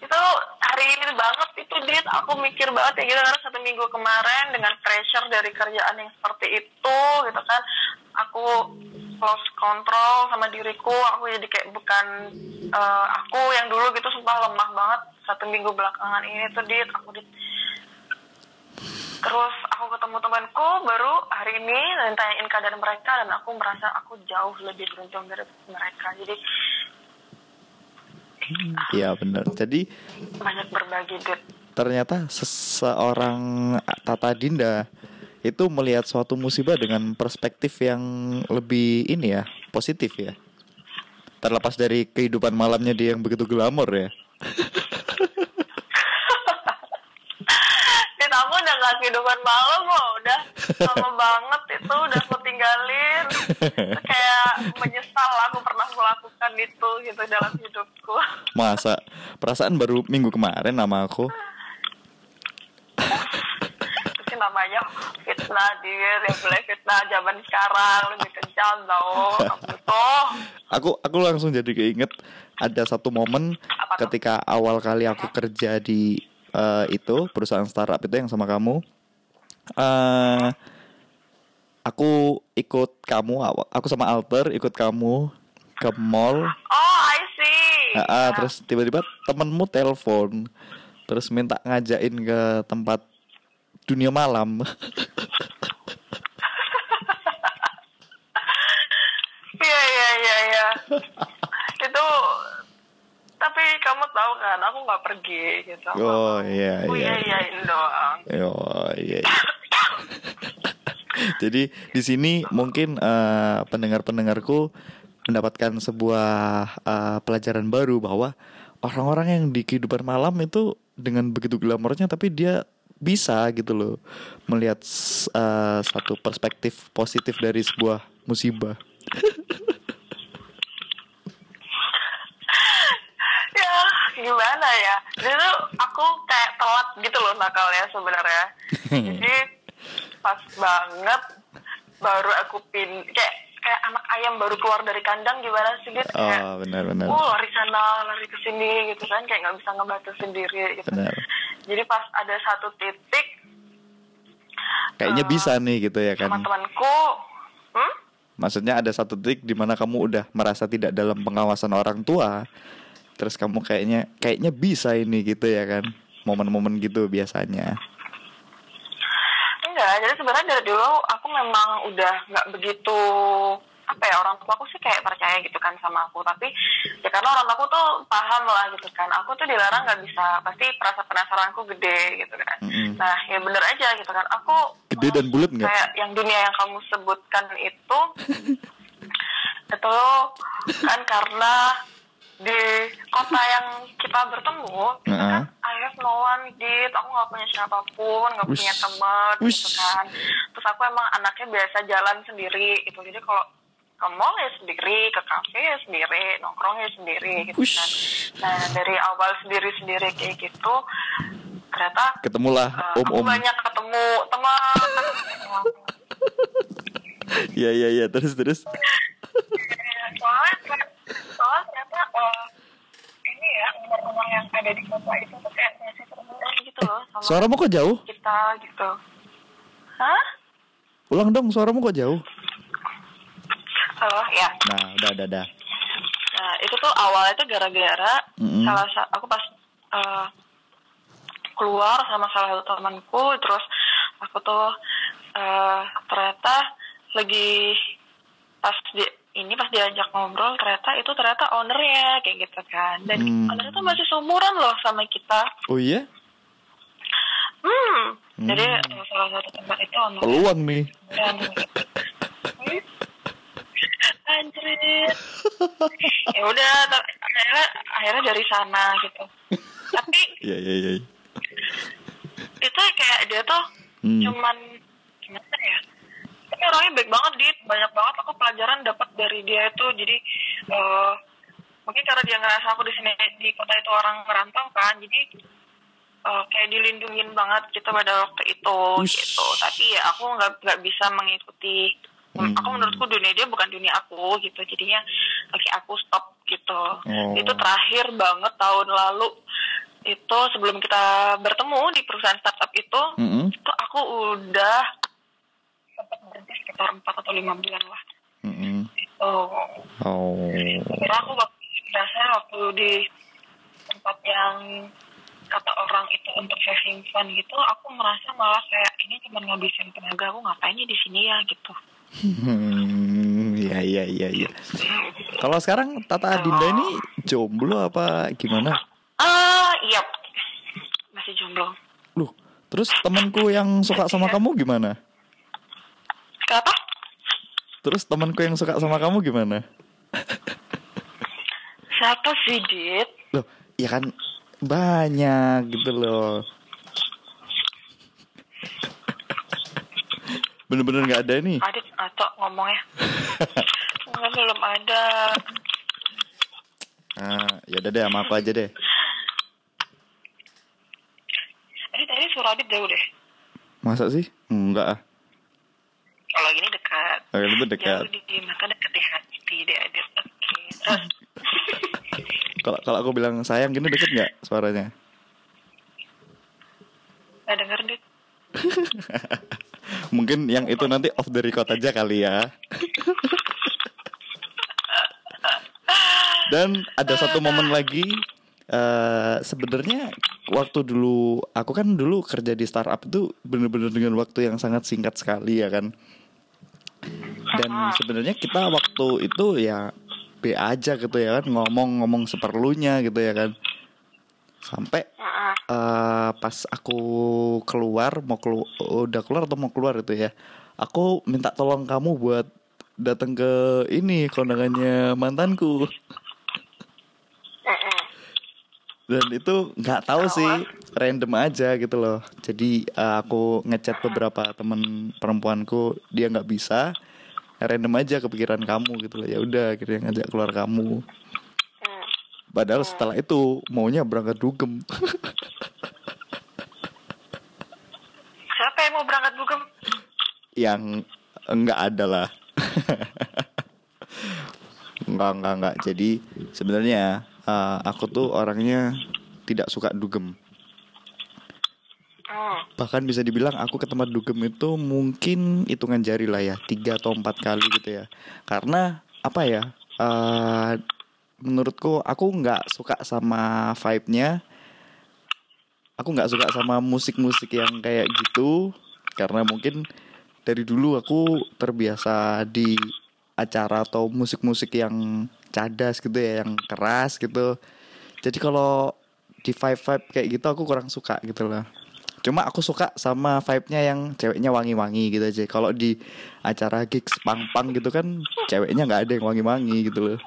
itu hari ini banget itu dit. Aku mikir banget ya gitu karena satu minggu kemarin dengan pressure dari kerjaan yang seperti itu gitu kan aku lost control sama diriku. Aku jadi kayak bukan eh, aku yang dulu gitu sumpah lemah banget satu minggu belakangan ini tuh dit. Aku dit terus aku ketemu temanku baru hari ini dan tanyain keadaan mereka dan aku merasa aku jauh lebih beruntung dari mereka. Jadi Iya benar. Jadi banyak berbagi dit ternyata seseorang Tata Dinda itu melihat suatu musibah dengan perspektif yang lebih ini ya positif ya. Terlepas dari kehidupan malamnya dia yang begitu glamor ya. Dit aku udah gak kehidupan malam loh Udah lama banget itu Udah aku tinggalin. Itu Kayak menyesal aku pernah melakukan itu gitu dalam hidupku. Masa? Perasaan baru minggu kemarin nama aku. Itu namanya fitnah dir Yang boleh fitnah zaman sekarang Lebih kejam tau. Tuh Aku aku langsung jadi keinget ada satu momen Apa tuh? ketika awal kali aku kerja di eh, itu perusahaan startup itu yang sama kamu. eh aku ikut kamu, aku sama Alter ikut kamu ke mall. Oh I see Ah, ah, terus tiba-tiba temenmu telepon, terus minta ngajakin ke tempat dunia malam. Iya iya iya iya. tapi kamu tahu kan aku nggak pergi gitu. Oh, iya, Aku iya. iya iyain doang. Oh iya. iya. Jadi di sini mungkin eh, pendengar-pendengarku mendapatkan sebuah eh, pelajaran baru bahwa orang-orang yang di kehidupan malam itu dengan begitu glamornya tapi dia bisa gitu loh melihat s- eh, satu perspektif positif dari sebuah musibah. ya gimana ya jadi tuh aku kayak telat gitu loh nakalnya sebenarnya jadi pas banget baru aku pin kayak kayak anak ayam baru keluar dari kandang gimana sih kayak Oh benar-benar. oh lari sana lari ke sini gitu kan kayak nggak bisa ngebantu sendiri gitu Benar. jadi pas ada satu titik Kayaknya eh, bisa nih gitu ya kan. sama temanku hmm? Maksudnya ada satu titik di mana kamu udah merasa tidak dalam pengawasan orang tua, terus kamu kayaknya kayaknya bisa ini gitu ya kan, momen-momen gitu biasanya. Enggak, jadi sebenarnya dari dulu aku memang udah nggak begitu apa ya orang tua aku sih kayak percaya gitu kan sama aku tapi ya karena orang tua aku tuh paham lah gitu kan aku tuh dilarang nggak bisa pasti perasa penasaranku gede gitu kan Mm-mm. nah ya bener aja gitu kan aku Gede dan bulat nggak? kayak yang dunia yang kamu sebutkan itu itu kan karena di kota yang kita bertemu itu kan I have no one dit aku nggak punya siapa pun nggak punya teman gitu kan. Terus aku emang anaknya biasa jalan sendiri gitu. Jadi kalau ke mall ya sendiri ke kafe ya sendiri nongkrong ya sendiri gitu kan. Nah dari awal sendiri sendiri kayak gitu ternyata Ketemulah uh, aku om-om. banyak ketemu teman Iya iya iya. Terus terus. soalnya soalnya ternyata eh, ini ya nomor-nomor yang ada di kota itu tuh kayak masih temenan gitu loh sama Suaramu kok jauh? kita gitu hah Ulang dong suaramu kok jauh? oh ya Nah udah udah udah. nah itu tuh awalnya tuh gara-gara Mm-mm. salah sa- aku pas eh, keluar sama salah satu temanku terus aku tuh eh, ternyata lagi pas di ini pas diajak ngobrol ternyata itu ternyata ownernya kayak gitu kan dan Hmm. ownernya tuh masih seumuran loh sama kita Oh iya? hmm, Hmm. jadi eh, salah satu tempat itu ownernya Peluang nih. dan anjrit ya udah akhirnya akhirnya dari sana gitu tapi Iya iya iya. itu kayak dia tuh Hmm. cuman gimana ya tapi orangnya baik banget dit banyak banget aku pelajaran dapat dari dia itu jadi eh, mungkin karena dia ngerasa aku di sini di kota itu orang merantau kan jadi eh, kayak dilindungin banget gitu pada waktu itu Ush. gitu tapi ya aku nggak nggak bisa mengikuti Hmm. aku menurutku dunia dia bukan dunia aku gitu jadinya lagi aku stop gitu Oh. itu terakhir banget tahun lalu itu sebelum kita bertemu di perusahaan startup itu Mm-mm. itu aku udah sempat berhenti sekitar empat atau lima bulan lah Mm-mm. oh Oh. karena aku waktu dasar waktu di tempat yang kata orang itu untuk saving fund gitu aku merasa malah kayak ini cuma ngabisin tenaga aku ngapainnya di sini ya gitu Hmm, iya iya iya iya. Kalau sekarang Tata Adinda ini jomblo apa gimana? ah iya masih jomblo Loh, terus temanku yang suka sama kamu gimana? Kenapa Terus temanku yang suka sama kamu gimana? siapa sih dit Loh, ya kan banyak gitu loh. Bener-bener nggak ada nih. adit atau ngomongnya Enggak, belum ada Ah, ya udah deh, sama aku aja deh. Adit tadi suara Adit jauh deh Masa sih? Enggak ah. Kalau itu dekat. jauh di mata dekat di hati deh Adit oke terus Kalau kalau aku bilang sayang gini deket nggak suaranya? nggak denger Dit Mungkin yang itu nanti off the record aja kali ya. Dan ada satu momen lagi eh sebenarnya waktu dulu aku kan dulu kerja di startup itu bener-bener dengan waktu yang sangat singkat sekali ya kan. Dan sebenarnya kita waktu itu ya B aja gitu ya kan ngomong-ngomong seperlunya gitu ya kan. Sampai eh pas aku keluar mau kelu udah keluar atau mau keluar itu ya aku minta tolong kamu buat datang ke ini kondangannya mantanku. Dan itu nggak tahu sih random aja gitu loh. Jadi eh, aku ngechat beberapa temen perempuanku dia nggak bisa random aja kepikiran kamu gitu loh ya udah akhirnya ngajak keluar kamu padahal setelah itu maunya berangkat dugem siapa yang mau berangkat dugem yang enggak ada lah. enggak enggak enggak. Jadi sebenarnya eh, aku tuh orangnya tidak suka dugem. Bahkan bisa dibilang aku ke tempat dugem itu mungkin hitungan jari lah ya, tiga atau empat kali gitu ya. Karena apa ya? eh, menurutku aku nggak suka sama vibe-nya. Aku nggak suka sama musik-musik yang kayak gitu karena mungkin dari dulu aku terbiasa di acara atau musik-musik yang cadas gitu ya, yang keras gitu. Jadi kalau di vibe-vibe kayak gitu aku kurang suka gitu loh. Cuma aku suka sama vibe-nya yang ceweknya wangi-wangi gitu aja. Kalau di acara gigs pang-pang gitu kan ceweknya nggak ada yang wangi-wangi gitu loh.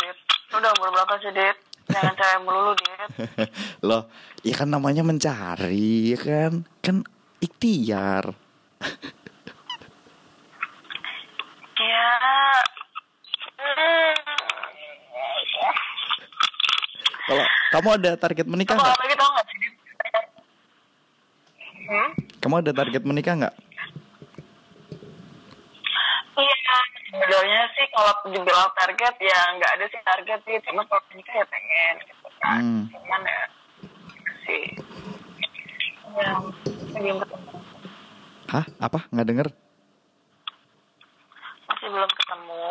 Dit udah umur berapa sih Dit jangan cewek melulu Dit loh, ya kan namanya mencari, ya kan? Kan ikhtiar. ya Hmm. Kalau kamu ada target menikah nggak? lagi tau gak sih Dit hmm? Kamu ada target menikah nggak? Iya, sebenarnya sih kalau dibilang target ya nggak ada sih target sih, cuma kalau nikah ya pengen gitu kan. Hmm. Cuman ya sih ya belum ketemu, Hah? Apa? Nggak denger? masih belum ketemu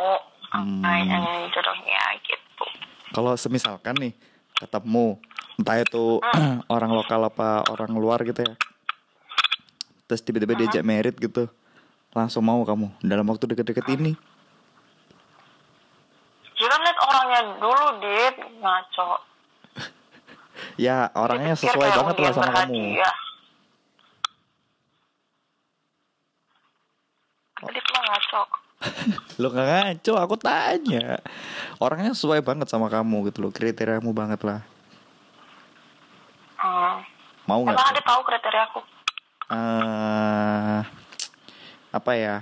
Hmm. apa yang jodohnya gitu. kalau semisalkan nih ketemu entah itu orang lokal apa orang luar gitu ya terus tiba-tiba diajak merit gitu langsung mau kamu dalam waktu deket-deket ini Jangan lihat orangnya dulu, Dit. Ngaco. ya orangnya Dipikir sesuai banget lah sama kamu. Dit mah ngaco. lo gak ngaco aku tanya orangnya sesuai banget sama kamu gitu loh kriteriamu banget lah Hmm. mau nggak Emang Adit tahu kriteria aku? eh apa ya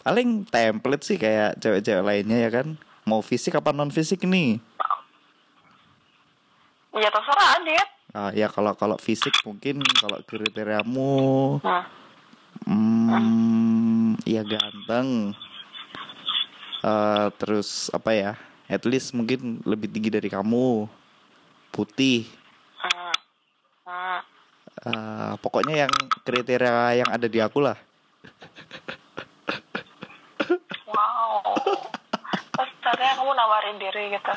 paling template sih kayak cewek-cewek lainnya ya kan mau fisik apa non fisik nih Ya terserah Adit. Ah, ya kalau kalau fisik mungkin kalau kriteriamu Hmm. hmm, ya ganteng Eh, terus apa ya at least mungkin lebih tinggi dari kamu putih. Eh, pokoknya yang kriteria yang ada di aku lah Wow. Terus ternyata kamu nawarin diri gitu.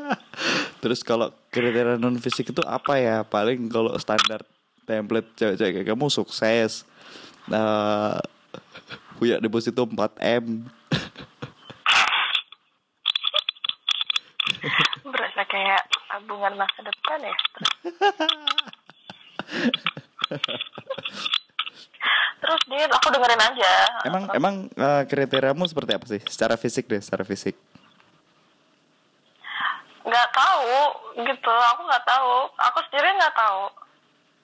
Terus kalau kriteria non fisik itu apa ya? Paling kalau standar template cewek-cewek kayak kamu sukses. Nah, punya deposito 4 m. Berasa kayak tabungan masa depan ya. Terus Dit, aku dengerin aja. Emang emang eh, kriteriamu seperti apa sih? Secara fisik deh, secara fisik. nggak tahu gitu aku nggak tahu aku sendiri nggak tahu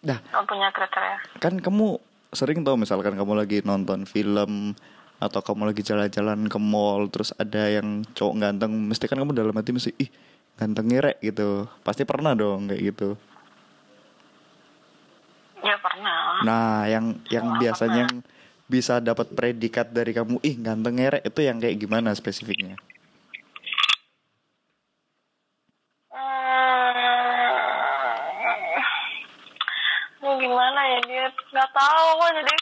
Dah, nggak punya kriteria kan kamu sering tau misalkan kamu lagi nonton film atau kamu lagi jalan-jalan ke mall terus ada yang cowok ganteng mesti kan kamu dalam hati mesti ih ganteng ngerek gitu. Pasti pernah dong kayak gitu. Ya pernah. Nah, yang yang Oh, biasanya yang bisa dapat predikat dari kamu, ih ganteng ngerek itu yang kayak gimana spesifiknya? Hmm, gimana ya dia nggak tahu kok jadi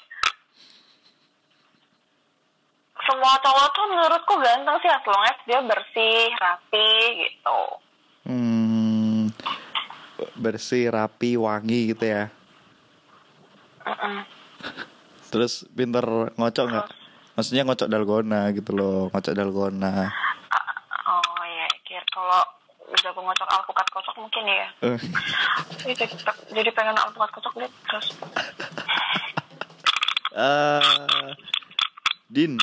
semua cowok tuh menurutku ganteng sih as long as dia bersih rapi gitu Hmm, bersih, rapi, wangi gitu ya. Mm-mm. Terus pinter ngocok nggak? Maksudnya ngocok dalgona gitu loh, ngocok dalgona. oh ya kira kalau udah ngocok alpukat kocok mungkin ya Eh, Ih, jadi, jadi pengen alpukat kocok deh terus eh, Din,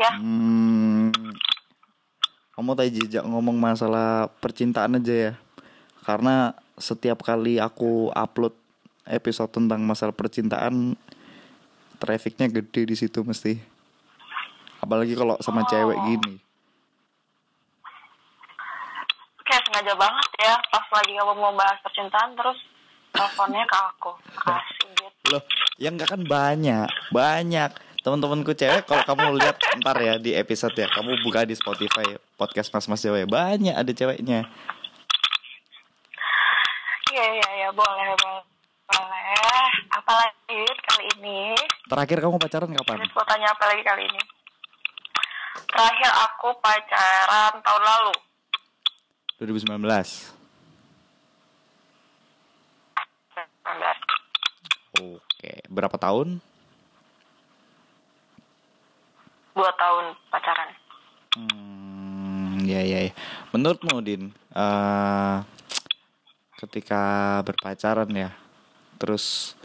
ya hmm, kamu tadi jejak ngomong masalah percintaan aja ya. Karena setiap kali aku upload episode tentang masalah percintaan, trafficnya gede di situ mesti. Apalagi kalau sama cewek gini. kayak sengaja banget ya pas lagi kamu mau bahas percintaan terus teleponnya ke aku kasih gitu Loh, yang enggak kan banyak, banyak. Teman-temanku cewek kalau kamu lihat ntar ya di episode ya, kamu buka di Spotify podcast Mas Mas ya, banyak ada ceweknya. iya iya iya boleh boleh boleh apalagi kali ini Terakhir kamu pacaran kapan? Terus mau tanya apa lagi kali ini terakhir aku pacaran tahun lalu 2019. 19 Oke, berapa tahun? dua tahun pacaran Hmm, ya ya. ya. Menurutmu Din, eh ketika berpacaran ya, terus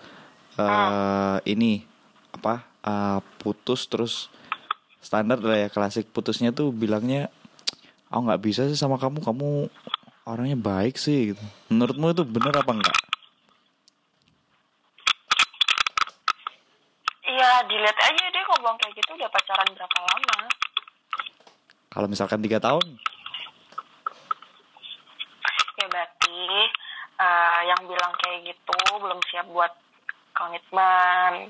eh ini apa eh, putus terus standar lah ya klasik putusnya tuh bilangnya, oh nggak bisa sih sama kamu, kamu orangnya baik sih gitu. Menurutmu itu bener apa enggak? Dilihat aja dia ngomong kayak gitu udah pacaran berapa lama? Kalau misalkan tiga tahun, ya berarti eh, yang bilang kayak gitu belum siap buat komitmen.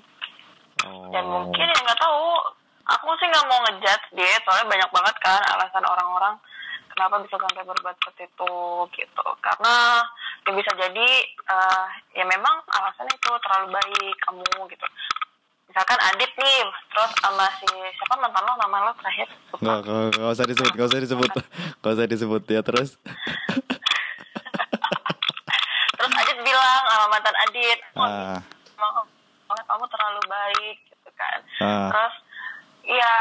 Oh, dan mungkin ya nggak tahu. Aku sih nggak mau ngejudge dia soalnya banyak banget kan alasan orang-orang kenapa bisa sampai berbuat seperti itu gitu. Karena ya bisa jadi eh, ya memang alasannya itu terlalu baik kamu gitu misalkan Adit nih terus sama si siapa mantan lo nama lo terakhir. Nggak, nggak, usah disebut, nggak usah disebut, nggak usah disebut ya terus. terus Adit bilang sama mantan Adit Ah, "Emang banget kamu terlalu baik gitu kan Ah. terus ya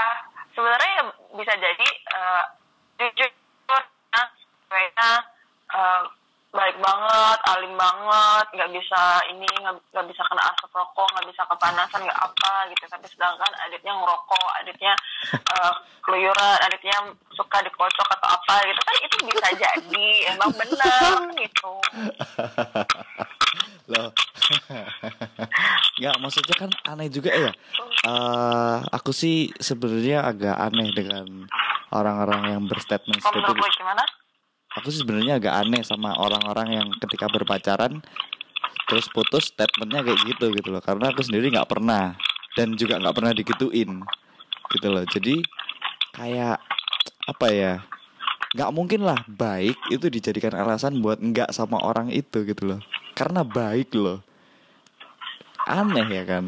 sebenarnya ya bisa jadi eh, jujur ya, kayaknya eh, baik banget alim banget nggak bisa ini nggak bisa kena asap rokok nggak bisa kepanasan nggak apa gitu. Tapi sedangkan adiknya ngerokok adiknya eh, keluyuran adiknya suka dikocok atau apa gitu. Kan itu bisa jadi emang benar gitu. Loh. Nggak, maksudnya kan aneh juga ya. Eh, aku sih sebenarnya agak aneh dengan orang-orang yang berstatement seperti lo gimana aku sih sebenarnya agak aneh sama orang-orang yang ketika berpacaran terus putus statementnya kayak gitu gitu loh. Karena aku sendiri nggak pernah dan juga nggak pernah digituin gitu loh. Jadi kayak apa ya nggak mungkin lah baik itu dijadikan alasan buat nggak sama orang itu gitu loh. Karena baik loh. Aneh ya kan?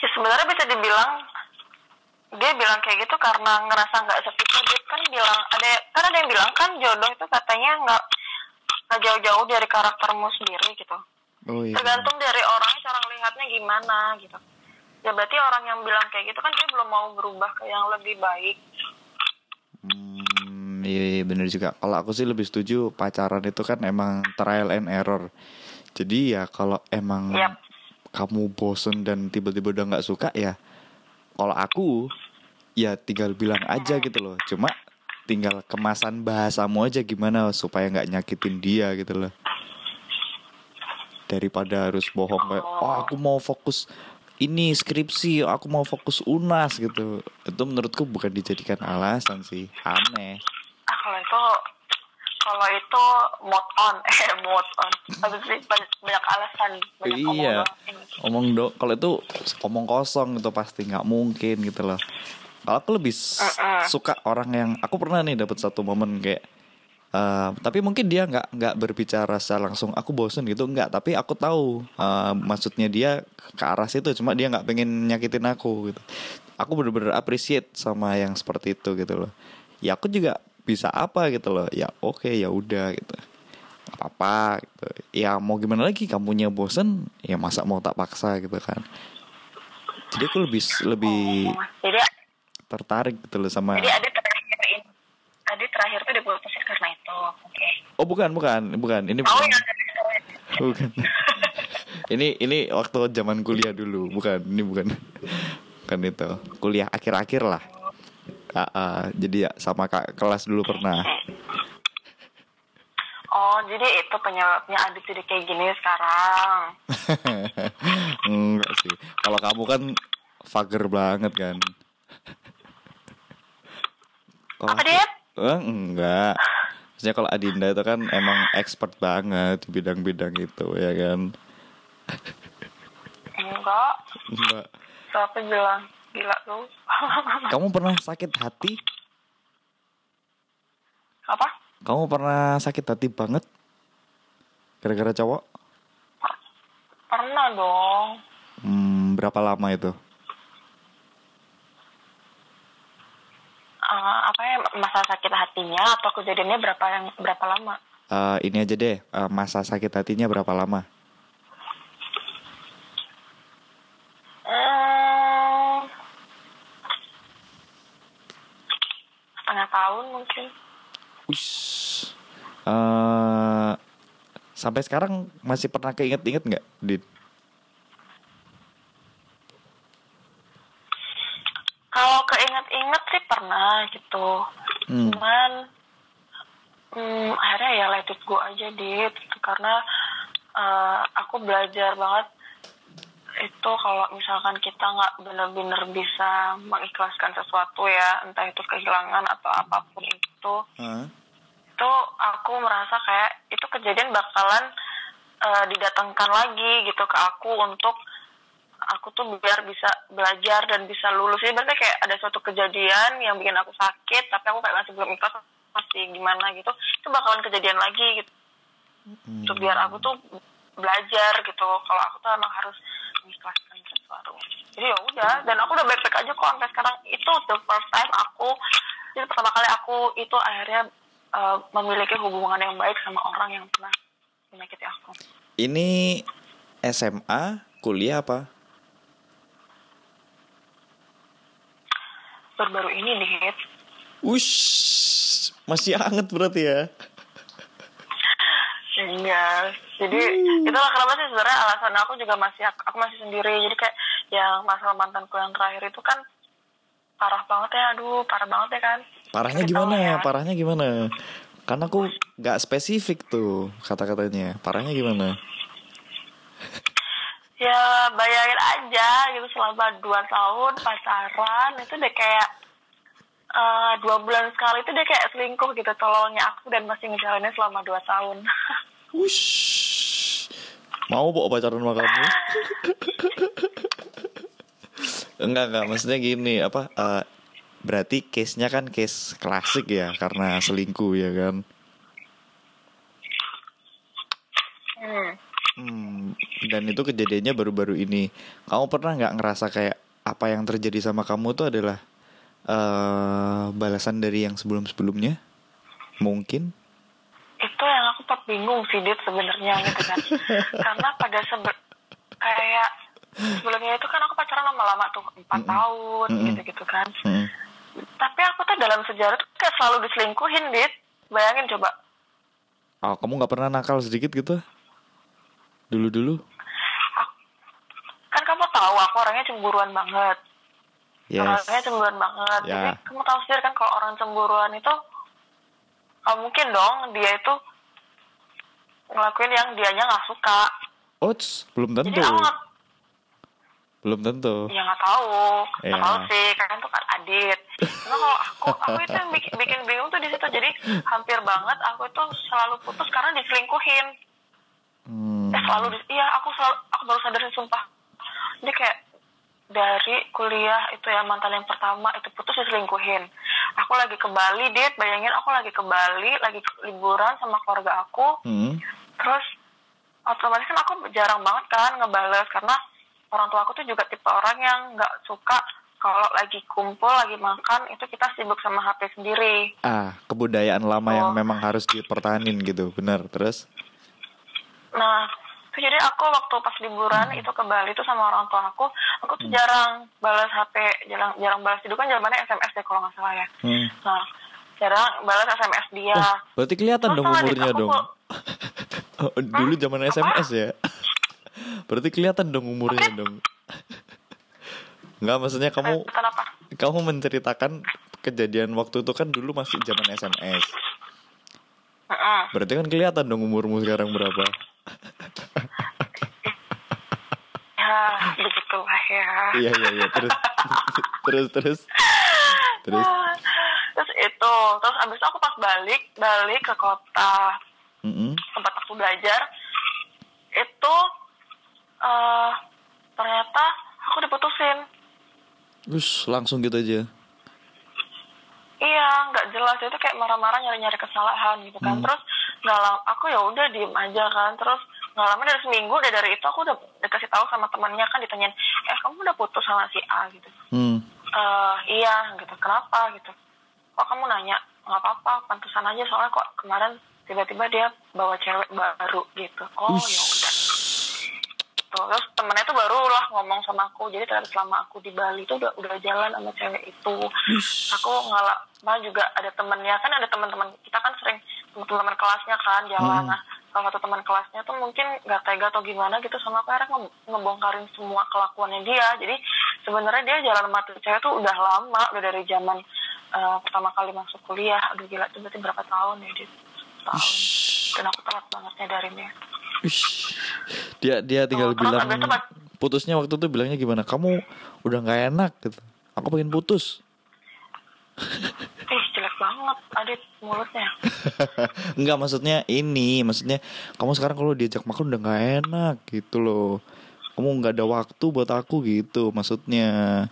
Ya sebenarnya bisa dibilang dia bilang kayak gitu karena ngerasa nggak sepiku dia kan bilang ada kan ada yang bilang kan jodoh itu katanya nggak nggak jauh-jauh dari karaktermu sendiri gitu oh iya tergantung dari orangnya cara ngelihatnya gimana gitu ya berarti orang yang bilang kayak gitu kan dia belum mau berubah ke yang lebih baik Hmm, iya, iya bener juga. Kalau aku sih lebih setuju pacaran itu kan emang trial and error. Jadi ya kalau emang Yap. kamu bosen dan tiba-tiba udah nggak suka ya, kalau aku ya tinggal bilang aja gitu loh. Cuma tinggal kemasan bahasamu aja gimana supaya nggak nyakitin dia gitu loh. Daripada harus bohong kayak, oh aku mau fokus ini skripsi, aku mau fokus unas gitu. Itu menurutku bukan dijadikan alasan sih, aneh. kalau itu kalau itu mode on eh mode on sih banyak, banyak alasan banyak iya. Ini. omong do, kalau itu omong kosong itu pasti nggak mungkin gitu loh. Kalau aku lebih s- Mm-mm. suka orang yang aku pernah nih dapat satu momen kayak eh, tapi mungkin dia nggak nggak berbicara secara langsung aku bosen gitu nggak tapi aku tahu eh, maksudnya dia ke arah situ cuma dia nggak pengen nyakitin aku gitu aku bener-bener appreciate sama yang seperti itu gitu loh ya aku juga bisa apa gitu loh. Ya oke ya udah gitu. Nggak apa-apa gitu. Ya mau gimana lagi? Kamunya bosen? Ya masa mau tak paksa gitu kan. Jadi aku lebih lebih Oh, jadi tertarik gitu loh sama jadi ada terakhir ini tadi terakhir tuh diputusin karena itu oke. Oh bukan bukan bukan. Ini oh bukan. ya bukan. Ini ini waktu zaman kuliah dulu. Bukan ini bukan. Kan itu. Kuliah akhir-akhir lah Jadi ya sama kak kelas dulu pernah. Oh jadi itu penyebabnya jadi kayak gini sekarang? Enggak sih. Kalau kamu kan fager banget kan. Kalau apa? Eh, enggak. Maksudnya kalau Adinda itu kan emang expert banget di bidang-bidang itu ya kan? Enggak. Enggak. Siapa bilang gila lu Kamu pernah sakit hati? apa Kamu pernah sakit hati banget? Gara-gara cowok? pernah dong Hmm, berapa lama itu? Eh, apa ya masa sakit hatinya atau kejadiannya berapa yang berapa lama Eh, ini aja deh, eh, masa sakit hatinya berapa lama? Hmm, setengah tahun mungkin Ush. Eh, sampai sekarang masih pernah keinget-inget nggak, Dit? kalau keinget-inget sih pernah gitu Hmm. cuman hmm, akhirnya ya let it go aja dit karena eh, aku belajar banget itu kalau misalkan kita nggak benar-benar bisa mengikhlaskan sesuatu ya entah itu kehilangan atau apa pun itu Hah? itu aku merasa kayak itu kejadian bakalan eh, didatangkan lagi gitu ke aku untuk aku tuh biar bisa belajar dan bisa lulus jadi berarti kayak ada suatu kejadian yang bikin aku sakit tapi aku kayak masih belum ikhlas masih gimana gitu itu bakalan kejadian lagi gitu Hmm. Biar aku tuh belajar gitu kalau aku tuh emang harus mengikhlaskan sesuatu jadi ya udah dan aku udah baik-baik aja kok sampai sekarang itu the first time aku itu pertama kali aku itu akhirnya uh, memiliki hubungan yang baik sama orang yang pernah menyakiti aku Ini SMA, kuliah apa? baru-baru ini nih. Wush, masih anget berarti ya? Iya, jadi itulah kenapa sih sebenarnya alasan aku juga masih aku masih sendiri. Jadi kayak yang masalah mantanku yang terakhir itu kan parah banget ya, aduh parah banget ya kan. Parahnya Kita gimana ya? Parahnya gimana? Karena aku nggak spesifik tuh kata-katanya. Parahnya gimana? Ya bayangin aja gitu selama dua tahun pacaran itu deh kayak eh, dua bulan sekali itu dia kayak selingkuh gitu tolongnya aku dan masih ngejalaninnya selama dua tahun. Wush, mau bawa pacaran sama kamu? enggak enggak, maksudnya gini apa? eh, berarti case-nya kan case klasik ya karena selingkuh ya kan? Hmm. Dan itu kejadiannya baru-baru ini. Kamu pernah nggak ngerasa kayak apa yang terjadi sama kamu tuh adalah eh balasan dari yang sebelum-sebelumnya? Mungkin. Itu yang aku pas bingung sih Dit sebenarnya gitu kan karena pada sebe kayak sebelumnya itu kan aku pacaran lama-lama tuh empat tahun gitu gitu kan Hmm. tapi aku tuh dalam sejarah tuh kayak selalu diselingkuhin Dit bayangin coba Oh, kamu nggak pernah nakal sedikit gitu? Dulu-dulu? Aku- kan kamu tahu aku orangnya cemburuan banget Yes. orangnya cemburuan banget Ya. jadi kamu tahu sendiri kan kalau orang cemburuan itu nggak mungkin dong dia itu ngelakuin yang dianya nggak suka Ots, belum tentu. jadi aku Belum tentu. Ya nggak tahu, nggak Iya. tahu sih, kan tuh kan adit. Karena kalau aku, aku itu yang bikin, bikin bingung tuh di situ. Jadi hampir banget aku itu selalu putus karena diselingkuhin. Hmm. Eh selalu, iya aku selalu, aku baru sadar sumpah. Jadi kayak dari kuliah itu ya mantan yang pertama itu putus diselingkuhin. Aku lagi ke Bali, dit, bayangin aku lagi ke Bali, lagi liburan sama keluarga aku. Hmm. Terus otomatis kan aku jarang banget kan ngebales karena orang tua aku tuh juga tipe orang yang nggak suka kalau lagi kumpul lagi makan itu kita sibuk sama HP sendiri. Ah, kebudayaan lama yang Oh. memang harus dipertahanin gitu, benar. Terus? Nah, itu jadi aku waktu pas liburan itu ke Bali tuh sama orang tua aku, aku Hmm. tuh jarang balas HP, jarang jarang balas itu kan zamannya SMS deh kalau nggak salah ya. Hmm. Nah, jarang balas SMS dia. Oh, berarti kelihatan Terus dong umurnya aku dong. kok- Oh, dulu zaman SMS ya. berarti kelihatan dong umurnya dong. Enggak, maksudnya kamu Eh, kenapa? kamu menceritakan kejadian waktu itu kan dulu masih zaman SMS. Berarti kan kelihatan dong umurmu sekarang berapa. Ya, begitulah ya. iya iya iya. Terus terus terus. Terus? Ah, terus itu. Terus abis itu aku pas balik balik ke kota. Mm-mm. tempat aku belajar. Itu eh ternyata aku diputusin. Us, langsung gitu aja. Iya nggak jelas. Itu kayak marah-marah nyari-nyari kesalahan gitu kan. Hmm. terus nggak lama aku ya udah diem aja kan. Terus nggak lama dari seminggu udah dari itu aku udah dikasih tahu sama temannya kan ditanyain eh kamu udah putus sama si A? gitu. Hmm. eh iya gitu. Kenapa? gitu. Kok kamu nanya? Nggak apa-apa pantesan aja. Soalnya kok kemarin tiba-tiba dia bawa cewek baru gitu. Oh ya udah Tuh, terus temennya tuh baru lah ngomong sama aku. Jadi ternyata selama aku di Bali tuh udah udah jalan sama cewek itu. Ush. aku nggak mah juga ada temennya. Kan ada teman-teman kita kan sering teman-teman kelasnya kan jalan. Hmm. nah salah satu teman kelasnya tuh mungkin nggak tega atau gimana gitu sama aku. Akhirnya nge- ngebongkarin semua kelakuannya dia. Jadi sebenarnya dia jalan sama tuh cewek tuh udah lama. Udah dari zaman eh, pertama kali masuk kuliah. Aduh gila itu berarti berapa tahun ya dia tahun dan aku telat banget nyadarinnya. Ush. Dia dia tinggal Oh, bilang putusnya waktu itu bilangnya gimana? Kamu udah nggak enak gitu. Aku pengen putus. ih jelek banget adit mulutnya Enggak maksudnya ini, maksudnya kamu sekarang kalau diajak makan udah nggak enak gitu loh. Kamu nggak ada waktu buat aku gitu, maksudnya.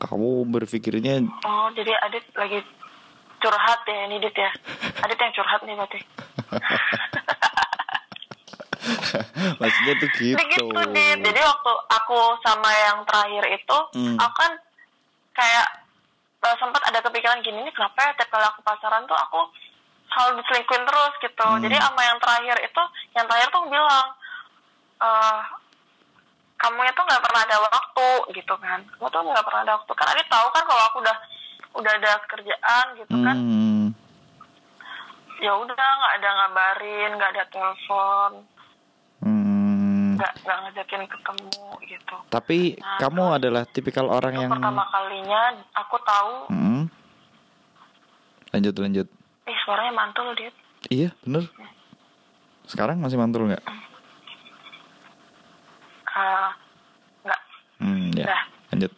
Kamu berpikirnya oh jadi adit lagi curhat ya ini dit ya adit yang curhat nih berarti maksudnya tuh gitu Jadi gitu Dit. Jadi waktu aku sama yang terakhir itu, Hmm. aku kan kayak eh, sempat ada kepikiran gini nih kenapa ya tiap kali aku pacaran tuh aku selalu diselingkuhin terus gitu. Hmm. Jadi sama yang terakhir itu, yang terakhir tuh bilang, eh kamu itu nggak pernah ada waktu gitu kan. Kamu tuh nggak pernah ada waktu. Kan Adit tahu kan kalau aku udah udah ada kerjaan gitu kan. Hmm. Ya udah nggak ada ngabarin, nggak ada telepon. Nggak nggak ngajakin ketemu gitu. Tapi Nah, kamu adalah tipikal orang yang pertama kalinya aku tahu, Hmm. Lanjut lanjut. ih suaranya mantul dia. Iya, bener. Sekarang masih mantul nggak? Eh, nggak. Hmm, ya. Dah. Lanjut.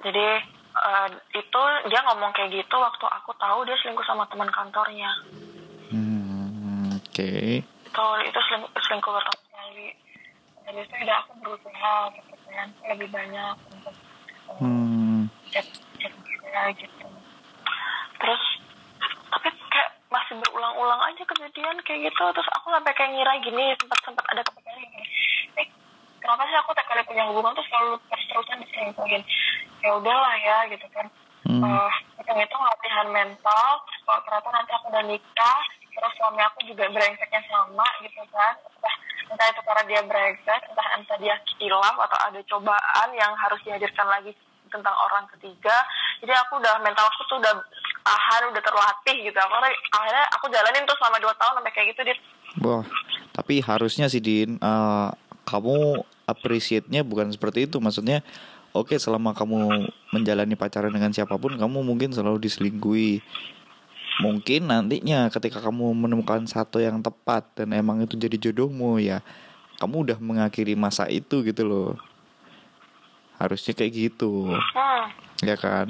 Jadi eh, itu dia ngomong kayak gitu waktu aku tahu dia selingkuh sama teman kantornya. Hmm, oke. Itu itu selingkuh, selingkuh pertama kali. Dari itu udah aku berusaha gitu kan lebih banyak untuk eh, Hmm. dia gitu. Terus tapi kayak masih berulang-ulang aja kejadian kayak gitu. Terus aku sampai kayak ngira gini sempat sempat ada kepikiran gini. Eh, kenapa sih aku tiap kali punya hubungan tuh selalu terus-terusan diselingkuhin? Ya udahlah ya gitu kan. Hmm. Eh, hitung-hitung latihan mental. Kalau ternyata nanti aku udah nikah, terus suami aku juga brengseknya sama gitu kan. Entah, entah itu karena dia brengsek, entah entah dia kilaf atau ada cobaan yang harus dihadirkan lagi tentang orang ketiga. Jadi aku udah mental aku tuh udah tahan, udah terlatih gitu. Akhirnya, akhirnya aku jalanin tuh selama dua tahun sampai kayak gitu dia. Wah, tapi harusnya sih Din, eh, kamu appreciate-nya bukan seperti itu. Maksudnya, oke selama kamu menjalani pacaran dengan siapa pun, kamu mungkin selalu diselingkuhi. Mungkin nantinya ketika kamu menemukan satu yang tepat dan emang itu jadi jodohmu ya, kamu udah mengakhiri masa itu gitu loh. Harusnya kayak gitu, Hmm. ya kan?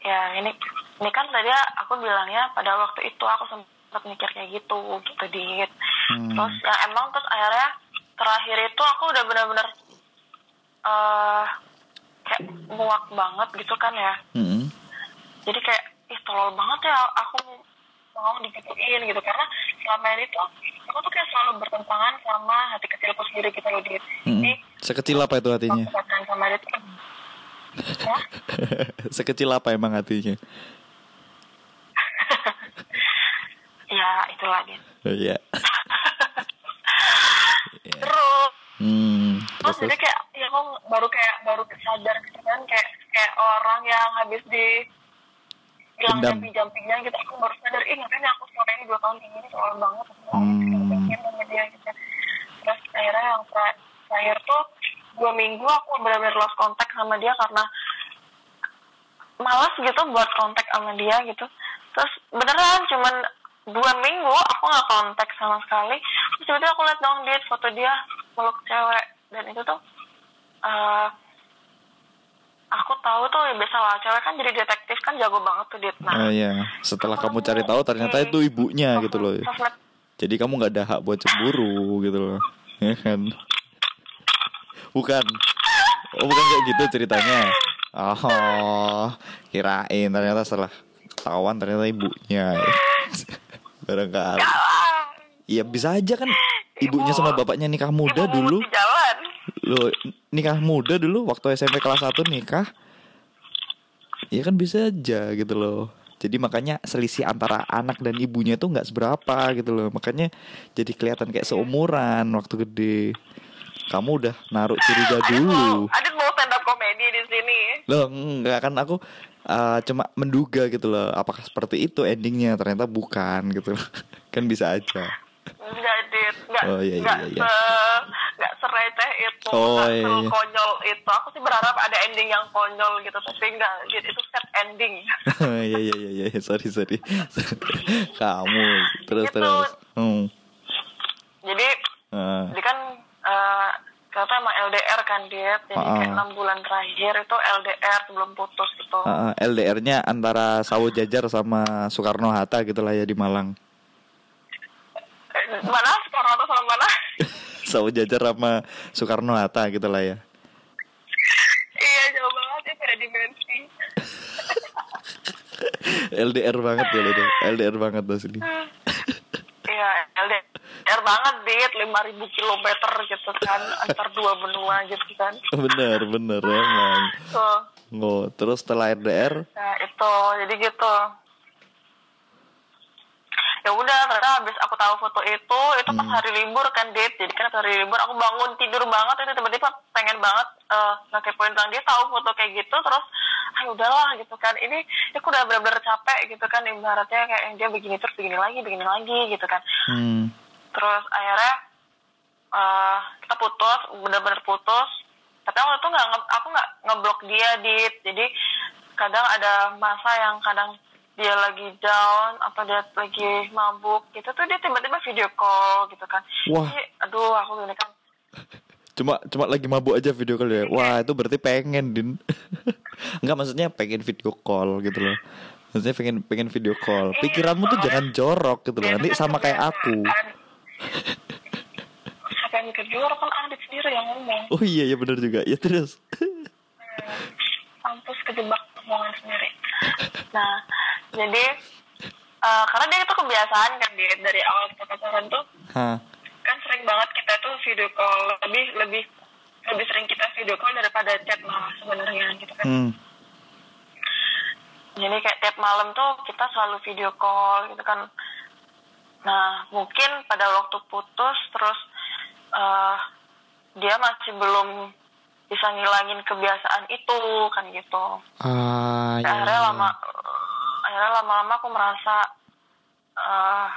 ya ini ini kan tadi aku bilangnya pada waktu itu aku sempat mikir kayak gitu gitu dit Hmm. terus yang emang terus akhirnya terakhir itu aku udah benar-benar eh kayak muak banget gitu kan ya Mm-mm. jadi kayak ih tolol banget ya aku mau digituin gitu karena selama ini tuh aku tuh kayak selalu bertentangan sama hati kecilku sendiri gitu loh dit jadi Sekecil apa itu hatinya? sama dia tuh Hah? Sekecil apa emang hatinya? ya itulah dit Iya. terus Hmm. Terus Terus, jadi kayak ya kok baru kayak baru sadar gitu kan kayak kayak orang yang habis di hilang Dendam. jumping jumpingnya gitu aku baru sadar ih ngapain ya aku selama ini dua tahun kayak gini soal banget Hmm. sama dia gitu terus akhirnya yang ter- terakhir tuh dua minggu aku benar-benar lost kontak sama dia karena malas gitu buat kontak sama dia gitu terus beneran cuman dua minggu aku nggak kontak sama sekali terus tiba-tiba aku liat dong dia foto dia meluk cewek dan itu tuh eh aku tahu tuh ya biasa lah cewek kan jadi detektif kan jago banget tuh dia nah Oh iya, setelah kamu cari tahu ternyata itu ibunya gitu loh. sosmed Jadi kamu nggak ada hak buat cemburu gitu loh. Ya kan? Bukan. Oh, bukan kayak gitu ceritanya. Oh, kirain ternyata setelah ketahuan ternyata ibunya. Barangkali. Iya bisa aja kan ibunya Ibu- sama bapaknya nikah muda ibu dulu. di jalan Loh, nikah muda dulu waktu SMP kelas 1 nikah. Ya kan bisa aja gitu loh. Jadi makanya selisih antara anak dan ibunya tuh nggak seberapa gitu loh. Makanya jadi kelihatan kayak seumuran waktu gede. Kamu udah naruh curiga dulu. Adit mau stand up komedi di sini Loh, enggak kan aku uh, cuma menduga gitu loh. Apakah seperti itu endingnya? Ternyata bukan gitu loh. Kan bisa aja. Enggak, Dit. Enggak, Oh, iya, iya, enggak iya. se enggak sereceh itu, Oh, enggak iya, iya. sekonyol itu. Aku sih berharap ada ending yang konyol gitu, tapi enggak, Dit. Itu set ending. Iya iya iya iya sorry sorry. Kamu terus Gitu. terus. Hmm. Jadi, Ah. jadi kan eh ternyata emang LDR kan, Dit. Jadi Ah, kayak ah. enam bulan terakhir itu LDR sebelum putus gitu. Ah, ah, LDR-nya antara Sawo Jajar sama Soekarno Hatta gitu lah ya di Malang. Mana sekarang atau sama mana? Sawo Jajar sama Soekarno Hatta gitu lah ya. iya, jauh banget ya, beda dimensi. LDR banget ya itu. LDR banget asli. Iya, LDR banget, Dit. 5000 kilometer gitu kan antar dua benua gitu kan bener bener emang tuh oh terus setelah RDR nah itu jadi gitu ya udah ternyata habis aku tahu foto itu itu pas Hmm. hari libur kan date jadi kan hari libur aku bangun tidur banget itu tiba-tiba pengen banget eh ngekepoin tentang dia tahu foto kayak gitu terus ah udahlah gitu kan. Ini aku udah bener-bener capek gitu kan ibaratnya kayak dia begini terus begini lagi begini lagi gitu kan. Hmm. terus akhirnya eh kita putus bener-bener putus. Tapi waktu itu nggak aku nggak ngeblok dia dit. Jadi kadang ada masa yang kadang dia lagi down atau dia lagi mabuk gitu tuh dia tiba-tiba video call gitu kan. Wah. Jadi, aduh aku gini kan. Cuma cuma lagi mabuk aja video call ya. Wah itu berarti pengen din. Enggak maksudnya pengen video call gitu loh. Maksudnya pengen pengen video call. Pikiranmu tuh jangan jorok gitu loh. nanti kan sama kayak aku. Siapa yang mikir juga kan Adit sendiri yang ngomong. Oh iya ya bener juga. Ya terus. Kampus kejebak omongan sendiri. Nah, jadi eh, karena dia itu kebiasaan kan dia dari awal kita pacaran tuh Hah. kan sering banget kita tuh video call lebih lebih lebih sering kita video call daripada chat malah sebenarnya gitu kan. hmm. Jadi kayak tiap malam tuh kita selalu video call gitu kan. Nah, mungkin pada waktu putus terus eh dia masih belum bisa ngilangin kebiasaan itu kan gitu. ah Ya, ya, akhirnya ya. lama akhirnya lama-lama aku merasa eh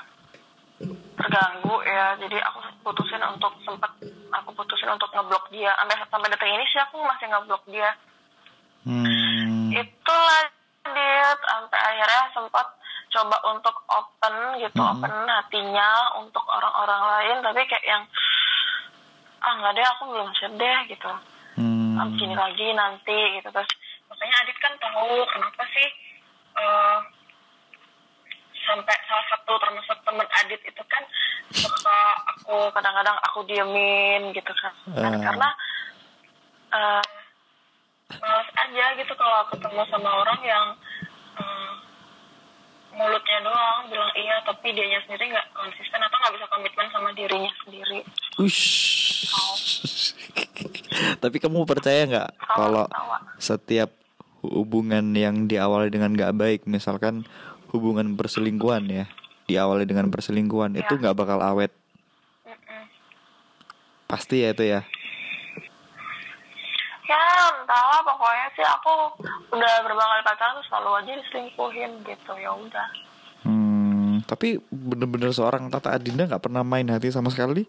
terganggu ya. Jadi aku putusin untuk sempat aku putusin untuk ngeblok dia. Sampai sampai detik ini sih aku masih ngeblok dia. Hmm. itulah dia. Sampai akhirnya sempat coba untuk open gitu Mhm. open hatinya untuk orang-orang lain. Tapi kayak yang ah nggak deh aku belum siap deh gitu. Hmm. begini lagi nanti gitu. Terus makanya Adit kan tahu kenapa sih eh, sampai salah satu termasuk teman Adit itu kan suka aku kadang-kadang aku diemin gitu kan Ah. karena eh males aja gitu kalau ketemu sama orang yang eh, mulutnya doang bilang iya tapi dianya sendiri nggak konsisten atau nggak bisa komitmen sama dirinya sendiri Ush. Tapi kamu percaya nggak kalau setiap hubungan yang diawali dengan nggak baik, misalkan hubungan perselingkuhan ya, diawali dengan perselingkuhan itu Ya. nggak bakal awet, Mm-mm. pasti ya itu ya. ya entahlah pokoknya sih aku udah beberapa kali pacaran tuh selalu aja diselingkuhin gitu ya udah Hmm, tapi bener-bener seorang Tata Adinda nggak pernah main hati sama sekali.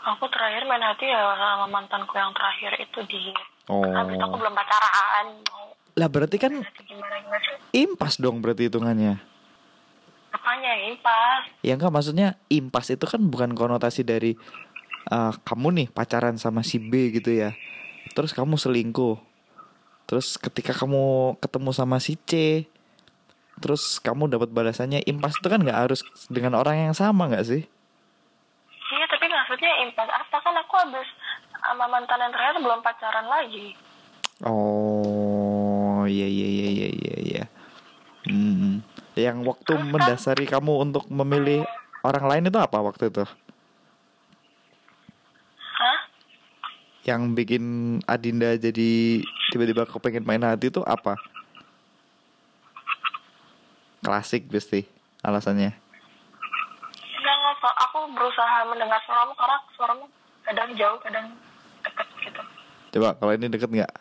aku terakhir main hati ya sama mantanku yang terakhir itu di Oh. habis itu aku belum pacaran Lah berarti kan gimana gimana impas dong berarti hitungannya. apanya ya pas Ya enggak maksudnya impas itu kan bukan konotasi dari eh, kamu nih pacaran sama si B gitu ya. Terus kamu selingkuh. Terus ketika kamu ketemu sama si C, terus kamu dapat balasannya impas itu kan nggak harus dengan orang yang sama nggak sih? iya tapi maksudnya impas apa kan aku habis sama mantan yang terakhir belum pacaran lagi Oh, iya iya iya iya iya iya. Hmm. Yang waktu Terus kan- mendasari kamu untuk memilih orang lain itu apa waktu itu? hah Yang bikin Adinda jadi tiba-tiba kepengen main hati itu apa? Klasik pasti alasannya. enggak enggak so- aku berusaha mendengar suaramu karena suaramu kadang jauh kadang gitu Coba kalau ini deket nggak?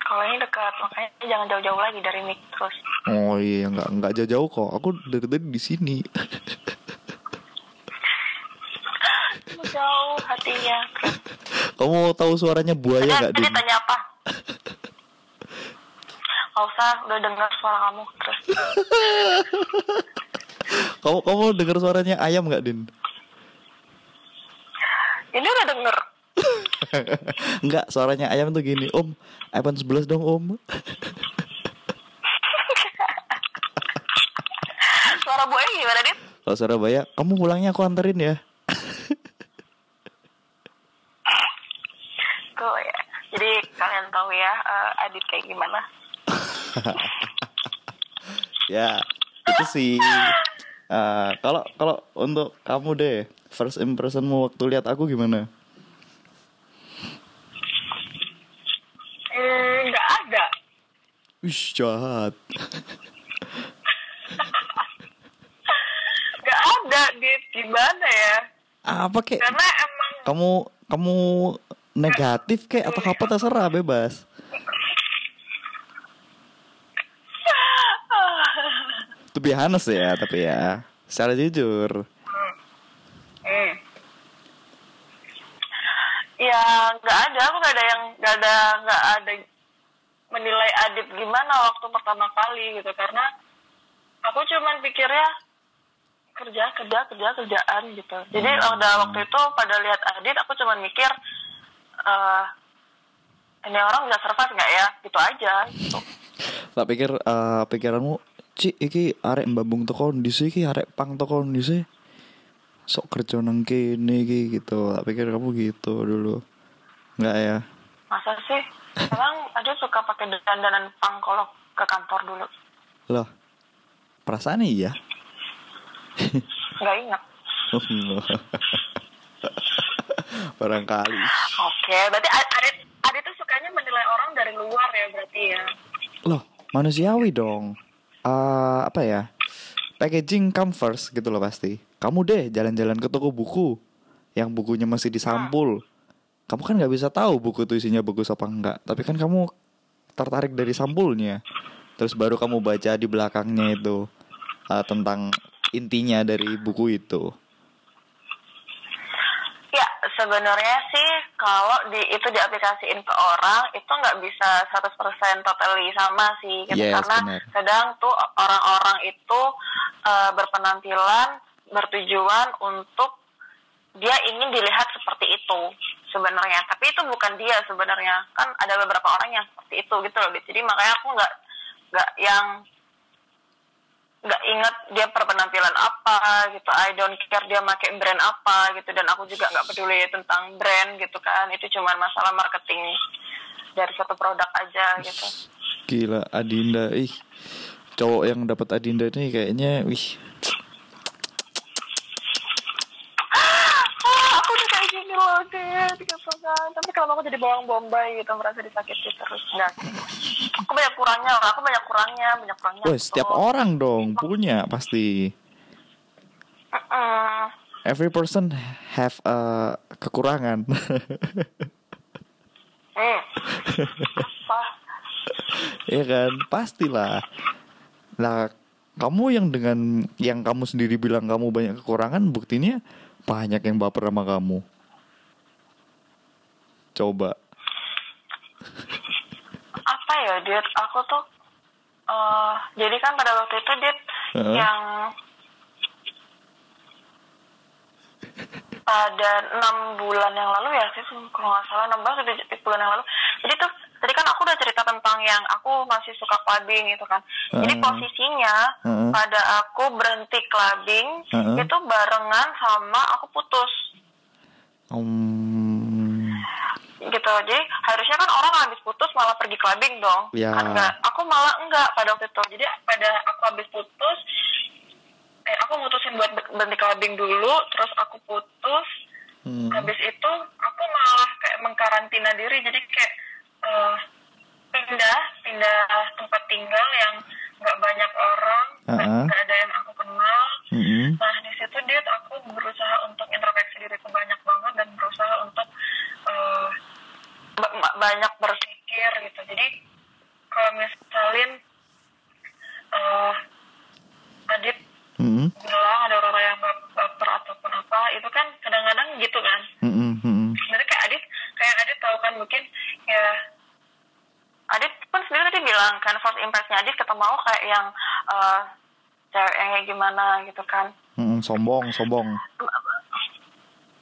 kalau ini dekat makanya jangan jauh-jauh lagi dari mic terus Oh iya nggak nggak jauh-jauh kok. Aku dari tadi di sini. jauh hatinya Kamu tahu suaranya buaya nggak tadi Din? tanya apa Gak usah udah dengar suara kamu terus Kamu kamu dengar suaranya ayam nggak Din? ini udah denger Enggak, suaranya ayam tuh gini, Om. iPhone 11 dong, Om. suara buaya gimana dit Kalau Surabaya, kamu pulangnya aku anterin ya. tuh ya jadi kalian tahu ya eh, Adit kayak gimana ya, itu sih Ah, kalau kalau untuk kamu deh, first impressionmu waktu lihat aku gimana? Hmm, nggak ada. Wih, jahat. Nggak ada, Dit. Gimana ya? Apa kek? Karena emang Kamu kamu negatif kek atau apa terserah bebas. To be honest ya, tapi ya secara jujur. Hmm. Ya nggak ada, aku nggak ada yang nggak ada nggak ada menilai Adit gimana waktu pertama kali gitu karena aku cuman pikirnya kerja kerja kerja kerjaan gitu. Jadi udah waktu itu pada lihat Adit aku cuman mikir eh ini orang bisa survive nggak ya gitu aja gitu. Tak pikir eh, pikiranmu, Ci, iki arek mbambung teko kondisi iki arek pang teko kondisi. Sok kerja nang kene iki gitu. Tak pikir kamu gitu dulu. Enggak ya? Masa sih? Emang Adit suka pakai dandanan pang kalau ke kantor dulu? Loh. Perasaan iya. Nggak ingat. Barangkali. Oke, berarti Ad- Adit Adit tuh sukanya menilai orang dari luar ya berarti ya. Loh, manusiawi dong. Eh, apa ya? Packaging come first gitu loh pasti. Kamu deh jalan-jalan ke toko buku yang bukunya masih disampul. Kamu kan nggak bisa tahu buku itu isinya bagus apa enggak. Tapi kan kamu tertarik dari sampulnya. Terus baru kamu baca di belakangnya itu eh, tentang intinya dari buku itu. Ya, sebenarnya sih kalau di itu diaplikasiin ke orang itu nggak bisa 100% totally sama sih gitu. Yes, karena benar. kadang tuh orang-orang itu eh, berpenampilan bertujuan untuk dia ingin dilihat seperti itu sebenarnya. Tapi itu bukan dia sebenarnya. Kan ada beberapa orang yang seperti itu gitu loh jadi makanya aku nggak nggak yang nggak inget dia berpenampilan apa gitu. I don't care dia pakai brand apa gitu. Dan aku juga nggak peduli tentang brand gitu kan. Itu cuma masalah marketing dari satu produk aja gitu. Gila Adinda, ih cowok yang dapat Adinda ini kayaknya, wih ah, aku gitu kan tapi kalau aku jadi bawang bombay gitu merasa disakiti terus enggak aku banyak kurangnya lah aku banyak kurangnya banyak kurangnya Wah, gitu. setiap orang dong punya pasti. Mm-mm. Every person have a kekurangan. apa Iya kan, pastilah. Lah, kamu yang dengan yang kamu sendiri bilang kamu banyak kekurangan, buktinya banyak yang baper sama kamu. Coba. apa ya Dit aku tuh eh jadi kan pada waktu itu Dit Heeh. yang pada enam bulan yang lalu ya sih kalau nggak salah enam bulan tujuh bulan yang lalu jadi tuh tadi kan aku udah cerita tentang yang aku masih suka clubbing gitu kan jadi Heeh. posisinya Heeh. pada aku berhenti clubbing Heeh. itu barengan sama aku putus Hmm, gitu jadi harusnya kan orang habis putus malah pergi clubbing dong Ya. kan enggak aku malah enggak pada waktu itu jadi pada aku habis putus eh aku mutusin buat ber- berhenti clubbing dulu terus aku putus hmm. habis itu aku malah kayak mengkarantina diri jadi kayak eh, pindah pindah tempat tinggal yang nggak banyak orang nggak Uh-uh. nggak ada yang aku kenal Mm-mm. Nah di situ dia aku berusaha untuk introspeksi diriku banyak banget dan berusaha untuk ba- banyak berpikir gitu. Jadi kalau misalin eh Adit Mm-mm. bilang ada orang yang bap- baper ataupun apa, itu kan kadang-kadang gitu kan. Mm-mm. Jadi kayak Adit, kayak Adit tahu kan mungkin ya Adit pun sendiri tadi bilang kan first impression Adit ketemu aku kayak yang eh cewek yang kayak gimana gitu kan. Mm-mm. Sombong, sombong.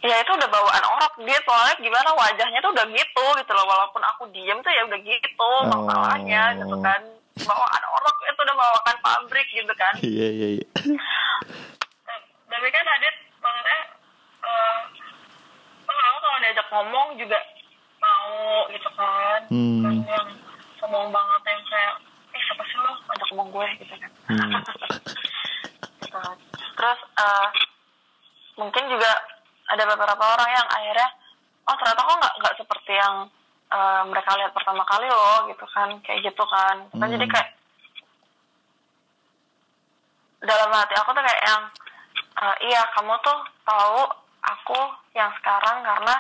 Ya itu udah bawaan orang dia soalnya gimana wajahnya tuh udah gitu gitu loh walaupun aku diem tuh ya udah gitu masalahnya Oh. gitu kan bawaan orang itu udah bawakan pabrik gitu kan Iya, iya, iya. tapi kan Adit maksudnya aku kalau diajak ngomong juga mau gitu kan Hmm. Yang sombong banget yang kayak eh siapa sih lo ajak ngomong gue gitu kan Hmm. Gitu. uh, mungkin juga ada beberapa orang yang akhirnya oh ternyata kok nggak nggak seperti yang uh, mereka lihat pertama kali loh gitu kan kayak gitu kan. Kan jadi kayak dalam hati aku tuh kayak yang uh, iya kamu tuh tahu aku yang sekarang karena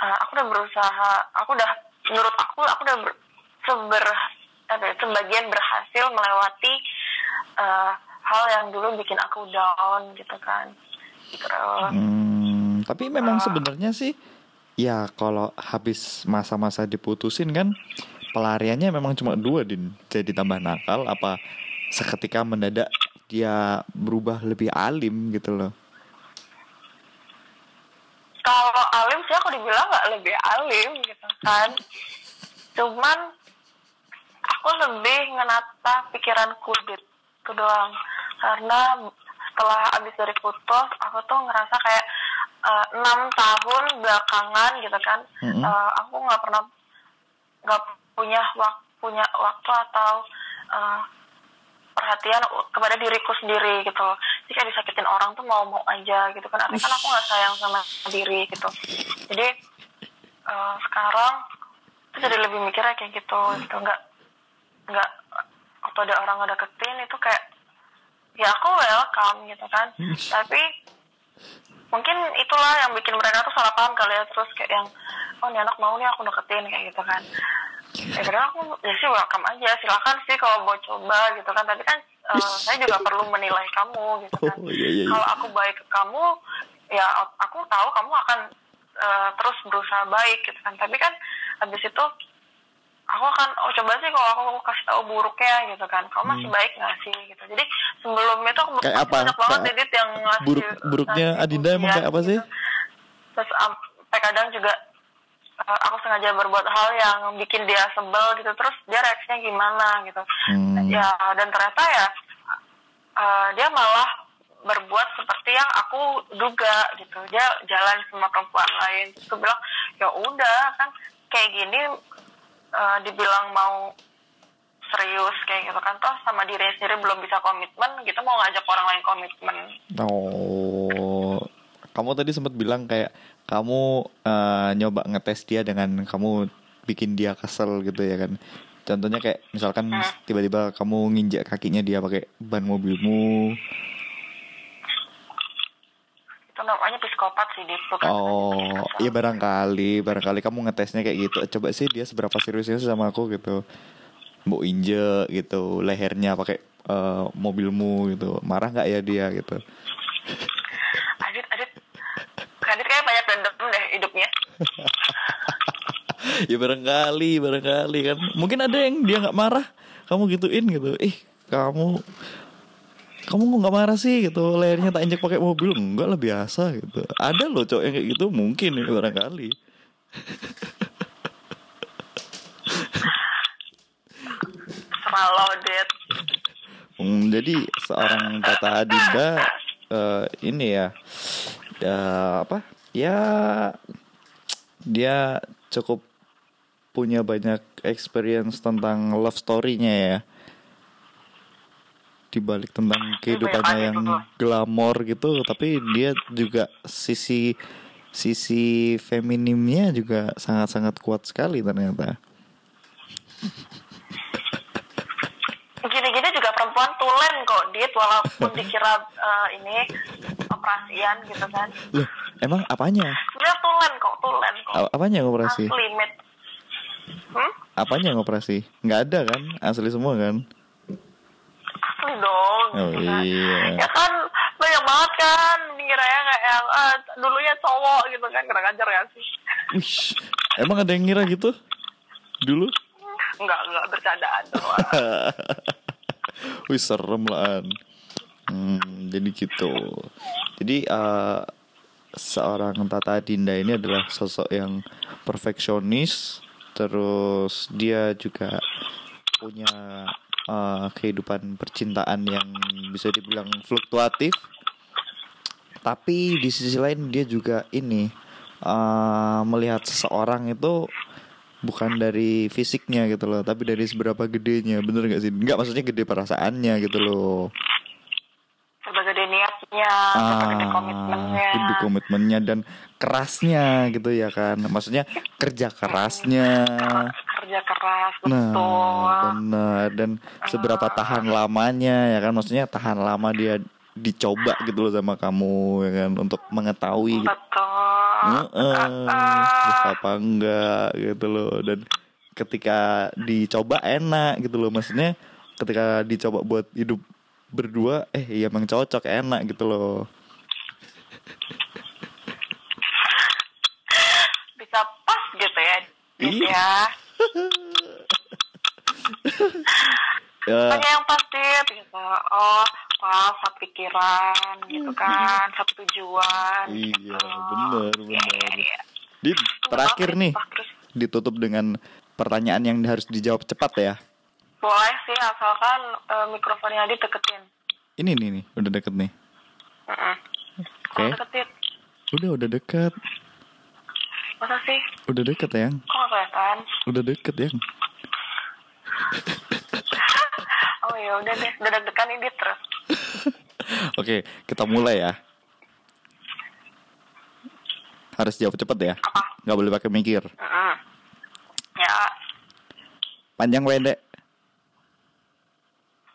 uh, aku udah berusaha aku udah menurut aku aku udah ber, seber apa ya, sebagian berhasil melewati uh, hal yang dulu bikin aku down gitu kan. Terus Hmm, tapi memang Ah. sebenarnya sih ya kalau habis masa-masa diputusin kan pelariannya memang cuma dua din. Jadi tambah nakal apa seketika mendadak dia berubah lebih alim gitu loh. Kalau alim sih aku dibilang nggak lebih alim gitu kan. Cuman aku lebih ngenata pikiranku dit itu doang. Karena setelah abis dari putus aku tuh ngerasa kayak eh, enam tahun belakangan gitu kan Mm-mm. eh, aku nggak pernah nggak punya wak punya waktu atau eh, perhatian kepada diriku sendiri gitu loh. Jadi kayak disakitin orang tuh mau-mau aja gitu kan. Artinya kan aku nggak sayang sama diri gitu. Jadi eh, sekarang tuh jadi lebih mikirnya kayak gitu gitu nggak nggak atau ada orang ngedeketin itu kayak ya aku welcome gitu kan. Tapi mungkin itulah yang bikin mereka tuh salah paham kali ya. Terus kayak yang oh ini anak mau nih aku deketin kayak gitu kan. Ya padahal aku ya sih welcome aja. Silakan sih kalau mau coba gitu kan. Tapi kan eh, saya juga perlu menilai kamu gitu kan. Oh, iya, iya, iya. kalau aku baik ke kamu ya aku tahu kamu akan eh, terus berusaha baik gitu kan. Tapi kan habis itu aku akan oh coba sih kalau aku kasih tahu buruknya gitu kan kamu masih baik nggak sih gitu jadi sebelum itu aku Hmm. Kayak apa? banyak banget Kayak edit yang ngasih buruk buruknya ngasih Adinda emang kayak apa sih? gitu. terus sampai kadang juga uh, aku sengaja berbuat hal yang bikin dia sebel gitu terus dia reaksinya gimana gitu Hmm. ya dan ternyata ya uh, dia malah berbuat seperti yang aku duga gitu dia jalan sama perempuan lain terus aku bilang ya udah kan kayak gini uh, dibilang mau serius kayak gitu kan toh sama dirinya sendiri belum bisa komitmen gitu mau ngajak orang lain komitmen Oh, kamu tadi sempat bilang kayak kamu eh, nyoba ngetes dia dengan kamu bikin dia kesel gitu ya kan? Contohnya kayak misalkan Hmm. tiba-tiba kamu nginjak kakinya dia pakai ban mobilmu. Namanya psikopat sih di Oh, iya barangkali, barangkali kamu ngetesnya kayak gitu. Coba sih dia seberapa seriusnya sama aku gitu. Mau injek gitu, lehernya pakai eh, mobilmu gitu. Marah nggak ya dia gitu? Adit Adit Adit kayak banyak dendam deh hidupnya ya barangkali barangkali kan mungkin ada yang dia nggak marah kamu gituin gitu ih kamu kamu kok nggak marah sih? Gitu. Lehernya tak injek pakai mobil enggak lah biasa gitu. Ada loh cowok yang kayak gitu mungkin ya barangkali. Hmm, jadi seorang Tata Adinda eh, ini ya eh, apa ya dia cukup punya banyak experience tentang love story-nya ya dibalik tentang kehidupannya banget yang itu tuh. glamor gitu tapi dia juga sisi sisi feminimnya juga sangat-sangat kuat sekali ternyata Gini-gini juga perempuan tulen kok Dit Walaupun dikira eh, ini operasian gitu kan loh emang apanya Sebenernya tulen kok Tulen kok A- apanya yang operasi Asli mit Hmm? Apanya yang operasi? Nggak ada kan? Asli semua kan? Dong Oh, gitu kan. iya. Ya kan banyak banget kan Dikiranya kayak yang eh, Dulunya cowok gitu kan Kurang ajar ya sih emang ada yang ngira gitu? Dulu? Enggak, enggak bercandaan doang Wih, serem lah. An. Hmm, jadi gitu. Jadi eh, seorang Tata Dinda ini adalah sosok yang perfeksionis, terus dia juga punya eh, kehidupan percintaan yang bisa dibilang fluktuatif. Tapi di sisi lain dia juga ini eh, melihat seseorang itu bukan dari fisiknya gitu loh, tapi dari seberapa gedenya, bener gak sih? Nggak maksudnya gede perasaannya gitu loh. Dia niat komitmennya, komitmennya. gede komitmennya dan kerasnya gitu ya kan maksudnya kerja kerasnya Kerja keras, nah betul. benar dan seberapa tahan lamanya ya kan maksudnya tahan lama dia dicoba gitu loh sama kamu ya kan untuk mengetahui gitu. Betul. Ah, bisa apa enggak gitu loh dan ketika dicoba enak gitu loh maksudnya ketika dicoba buat hidup berdua eh iya emang cocok enak gitu loh bisa pas gitu ya. Iya. ya. ya Tanya yang pasti gitu. Oh, pas satu pikiran gitu kan, satu tujuan. iya gitu. bener iya, bener iya. Dit, terakhir nih ditutup dengan pertanyaan yang harus dijawab cepat ya boleh sih asalkan eh, mikrofonnya deketin. ini nih nih udah deket nih Heeh. Oke. Deketin, udah udah deket masa sih? udah deket ya Kok nggak kelihatan? udah deket ya Oh ya udah deh, udah deg-degan ini terus. oke kita mulai ya harus jawab cepet ya Apa? nggak boleh pakai mikir Heeh. Ya, panjang pendek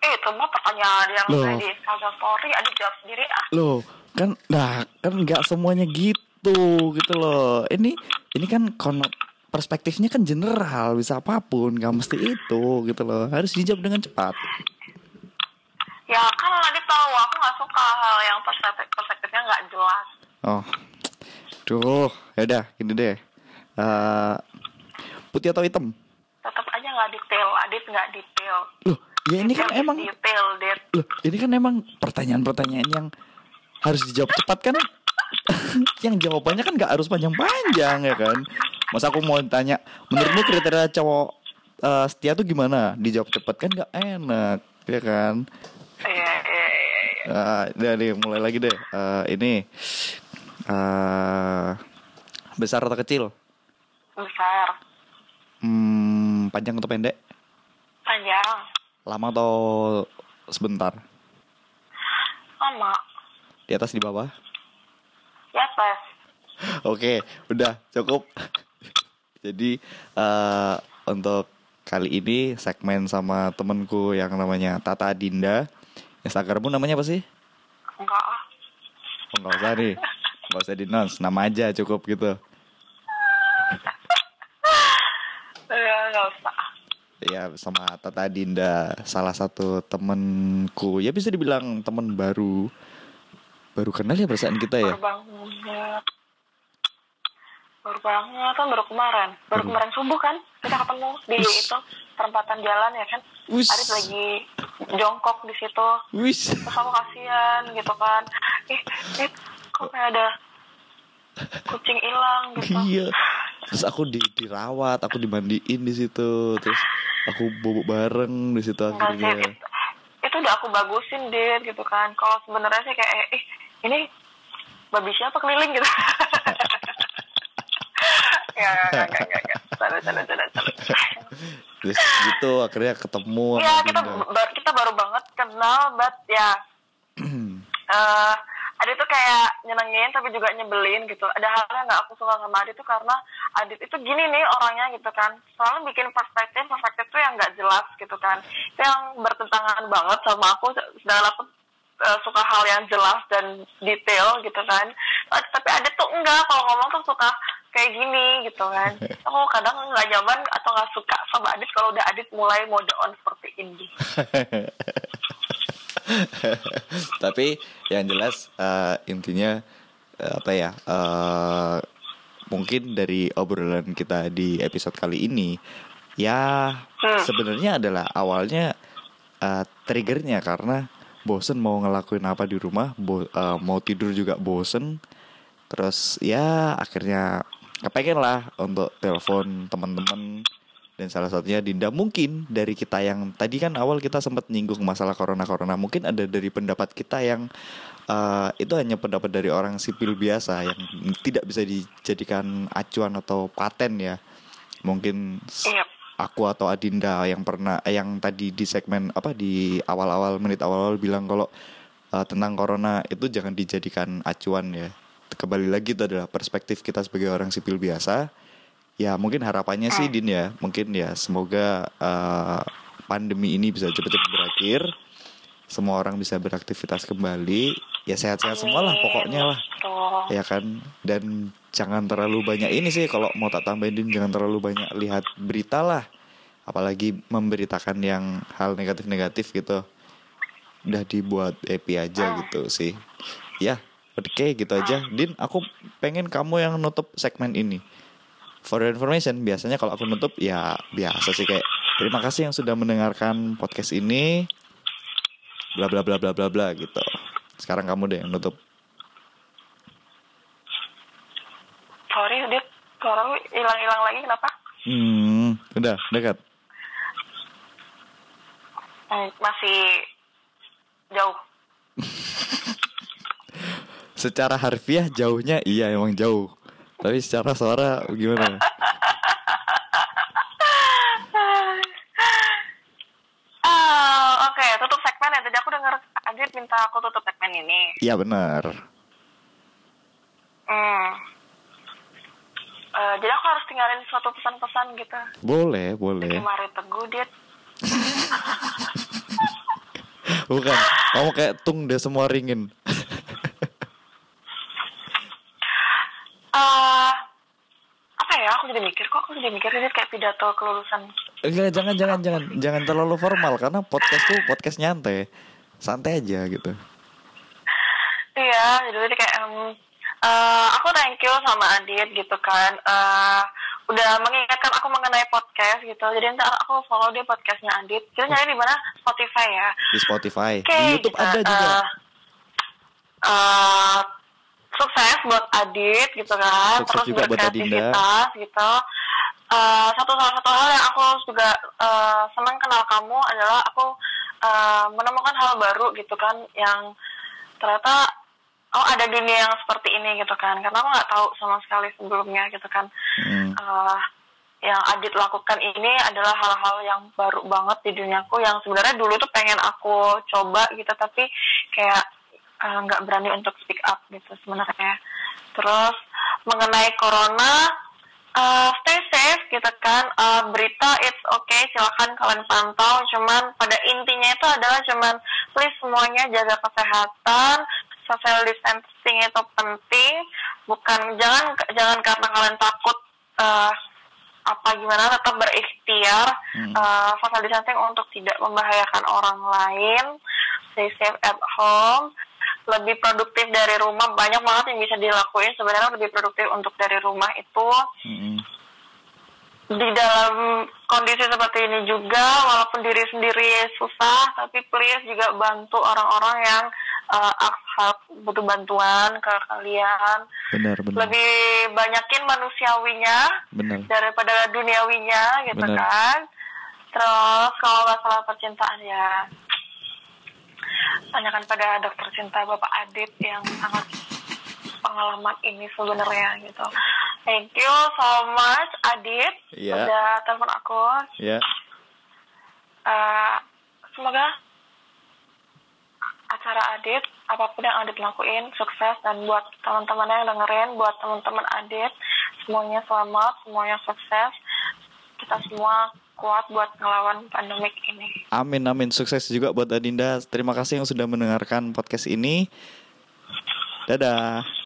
eh itu mah pertanyaan yang Loh. saya di Instagram story, ada jawab sendiri ah. loh kan nah kan nggak semuanya gitu gitu loh ini ini kan konot perspektifnya kan general bisa apa pun nggak mesti itu gitu loh harus dijawab dengan cepat Ya kan lagi tahu aku nggak suka hal yang perspektif perspektifnya nggak jelas. oh duh yaudah gini deh Eh, putih atau hitam Tetap aja nggak detail, Adit nggak detail. loh ya ini kan emang detail, loh ini kan emang pertanyaan-pertanyaan yang harus dijawab cepat kan? Yang jawabannya kan nggak harus panjang-panjang ya kan? Masa aku mau tanya menurutmu kriteria cowok eh, setia tuh gimana? Dijawab cepat kan nggak enak ya kan? Iya, iya, iya. iya. Ah, nih mulai lagi deh. Eh, ini eh besar atau kecil? Besar, hmm, panjang atau pendek? Panjang, lama atau sebentar lama, di atas di bawah ya pas. Oke, udah cukup. Jadi eh untuk kali ini segmen sama temenku yang namanya Tata Dinda. Instagrammu namanya apa sih? Enggak. Oh, nggak usah nih, nggak usah di nama aja cukup gitu. Ya, nggak usah. Ya sama Tata Dinda, salah satu temenku. Ya bisa dibilang temen baru. Baru kenal ya perasaan kita ya. Baru banget. Baru banget kan baru kemarin. Baru Baru. kemarin subuh kan kita ketemu di Wis. itu perempatan jalan ya kan. Wis. Adit lagi jongkok di situ. Wis. Terus aku kasihan gitu kan. Eh, eh kok kayak ada kucing hilang gitu. Iya. Terus aku di dirawat, aku dimandiin di situ. Terus aku bobok bareng di situ akhirnya. itu, itu udah aku bagusin deh gitu kan. Kalau sebenarnya sih kayak eh ini babi siapa keliling gitu. ya. Salah, salah, salah. Terus gitu akhirnya ketemu Iya, kita kita baru banget kenal, but ya eh Adit tuh kayak nyenengin tapi juga nyebelin gitu. Ada hal yang nggak aku suka sama Adit tuh karena Adit itu gini nih orangnya gitu kan. Selalu bikin perspektif, perspektif tuh yang nggak jelas gitu kan. Itu yang bertentangan banget sama aku. Sedangkan aku eh, suka hal yang jelas dan detail gitu kan. Eh, Tapi Adit tuh enggak kalau ngomong tuh suka kayak gini gitu kan. Aku kadang nggak nyaman atau nggak suka sama Adit kalau udah Adit mulai mode on seperti ini. Tapi yang jelas eh, intinya eh, apa ya? eh, mungkin dari obrolan kita di episode kali ini ya Hmm. sebenarnya adalah awalnya eh, triggernya karena bosen mau ngelakuin apa di rumah, bo- eh, mau tidur juga bosen. Terus ya akhirnya kepengen lah untuk telepon teman-teman dan salah satunya Dinda mungkin dari kita yang tadi kan awal kita sempat nyinggung masalah corona corona mungkin ada dari pendapat kita yang eh, itu hanya pendapat dari orang sipil biasa yang tidak bisa dijadikan acuan atau paten ya mungkin Iya. aku atau Adinda yang pernah eh, yang tadi di segmen apa di awal-awal menit awal-awal bilang kalau uh, tentang corona itu jangan dijadikan acuan ya. Kembali lagi itu adalah perspektif kita sebagai orang sipil biasa. Ya mungkin harapannya sih Din ya, mungkin ya semoga uh, pandemi ini bisa cepat-cepat berakhir. Semua orang bisa beraktivitas kembali. Ya sehat-sehat semua lah pokoknya lah. Betul. Ya kan. Dan jangan terlalu banyak ini sih kalau mau tak tambahin Din jangan terlalu banyak lihat berita lah. Apalagi memberitakan yang hal negatif-negatif gitu udah dibuat happy aja gitu sih ya oke gitu aja Din aku pengen kamu yang nutup segmen ini for your information biasanya kalau aku nutup ya biasa sih kayak terima kasih yang sudah mendengarkan podcast ini. Bla bla bla bla bla bla gitu. Sekarang kamu deh yang nutup. Sorry, dia suara lu hilang-hilang lagi kenapa? hmm udah dekat. Hmm, masih jauh. secara harfiah jauhnya iya emang jauh tapi secara suara gimana Ah, oke, tutup segmen ya. Tadi aku dengar Adit minta aku tutup segmen ini. iya benar Hmm. Eh, jadi aku harus tinggalin suatu pesan-pesan gitu. boleh boleh Jadi mari teguh, Dit. Bukan, kamu kayak tung deh semua ringin. Eh, apa ya? Aku jadi mikir kok. Aku jadi mikir ini kayak pidato kelulusan. Enggak, jangan jangan jangan jangan terlalu formal karena podcast tuh podcast nyantai. Santai aja gitu. Iya, jadi kayak em, eh, aku thank you sama Adit gitu kan. eh udah mengingatkan aku mengenai podcast gitu. Jadi ntar aku follow dia podcastnya Adit. Kita nyari di mana? Spotify ya. Di Spotify, Oke, di YouTube gitu. ada juga. Eh, eh, sukses buat Adit gitu kan. Sukses Terus juga berkreativitas gitu. Eh, satu salah satu hal yang aku juga eh, senang kenal kamu adalah aku eh, menemukan hal baru gitu kan yang ternyata oh ada dunia yang seperti ini gitu kan karena aku nggak tahu sama sekali sebelumnya gitu kan Hmm. Eh, yang Adit lakukan ini adalah hal-hal yang baru banget di duniaku yang sebenarnya dulu tuh pengen aku coba gitu tapi kayak eh, nggak berani untuk speak up gitu sebenarnya. Terus mengenai corona eh, stay safe gitu kan. Eh, berita it's okay silakan kalian pantau. Cuman pada intinya itu adalah cuman please semuanya jaga kesehatan. Social distancing itu penting. Bukan jangan jangan karena kalian takut eh, apa gimana tetap berikhtiar. Hmm. eh, social distancing untuk tidak membahayakan orang lain. Stay safe at home lebih produktif dari rumah banyak banget yang bisa dilakuin sebenarnya lebih produktif untuk dari rumah itu Mm-mm. di dalam kondisi seperti ini juga walaupun diri sendiri susah tapi please juga bantu orang-orang yang uh, help butuh bantuan ke kalian Benar benar. lebih banyakin manusiawinya Benar. daripada duniawinya gitu Benar. kan terus kalau masalah percintaan ya tanyakan pada dokter cinta Bapak Adit yang sangat pengalaman ini sebenarnya gitu. Thank you so much Adit. Iya. udah telepon aku. Ya. Eh, semoga acara Adit apa pun yang Adit lakuin sukses. Dan buat teman-teman yang dengerin buat teman-teman Adit semuanya selamat semuanya sukses. Kita semua kuat buat ngelawan pandemik ini Amin amin sukses juga buat Adinda. Terima kasih yang sudah mendengarkan podcast ini. Dadah.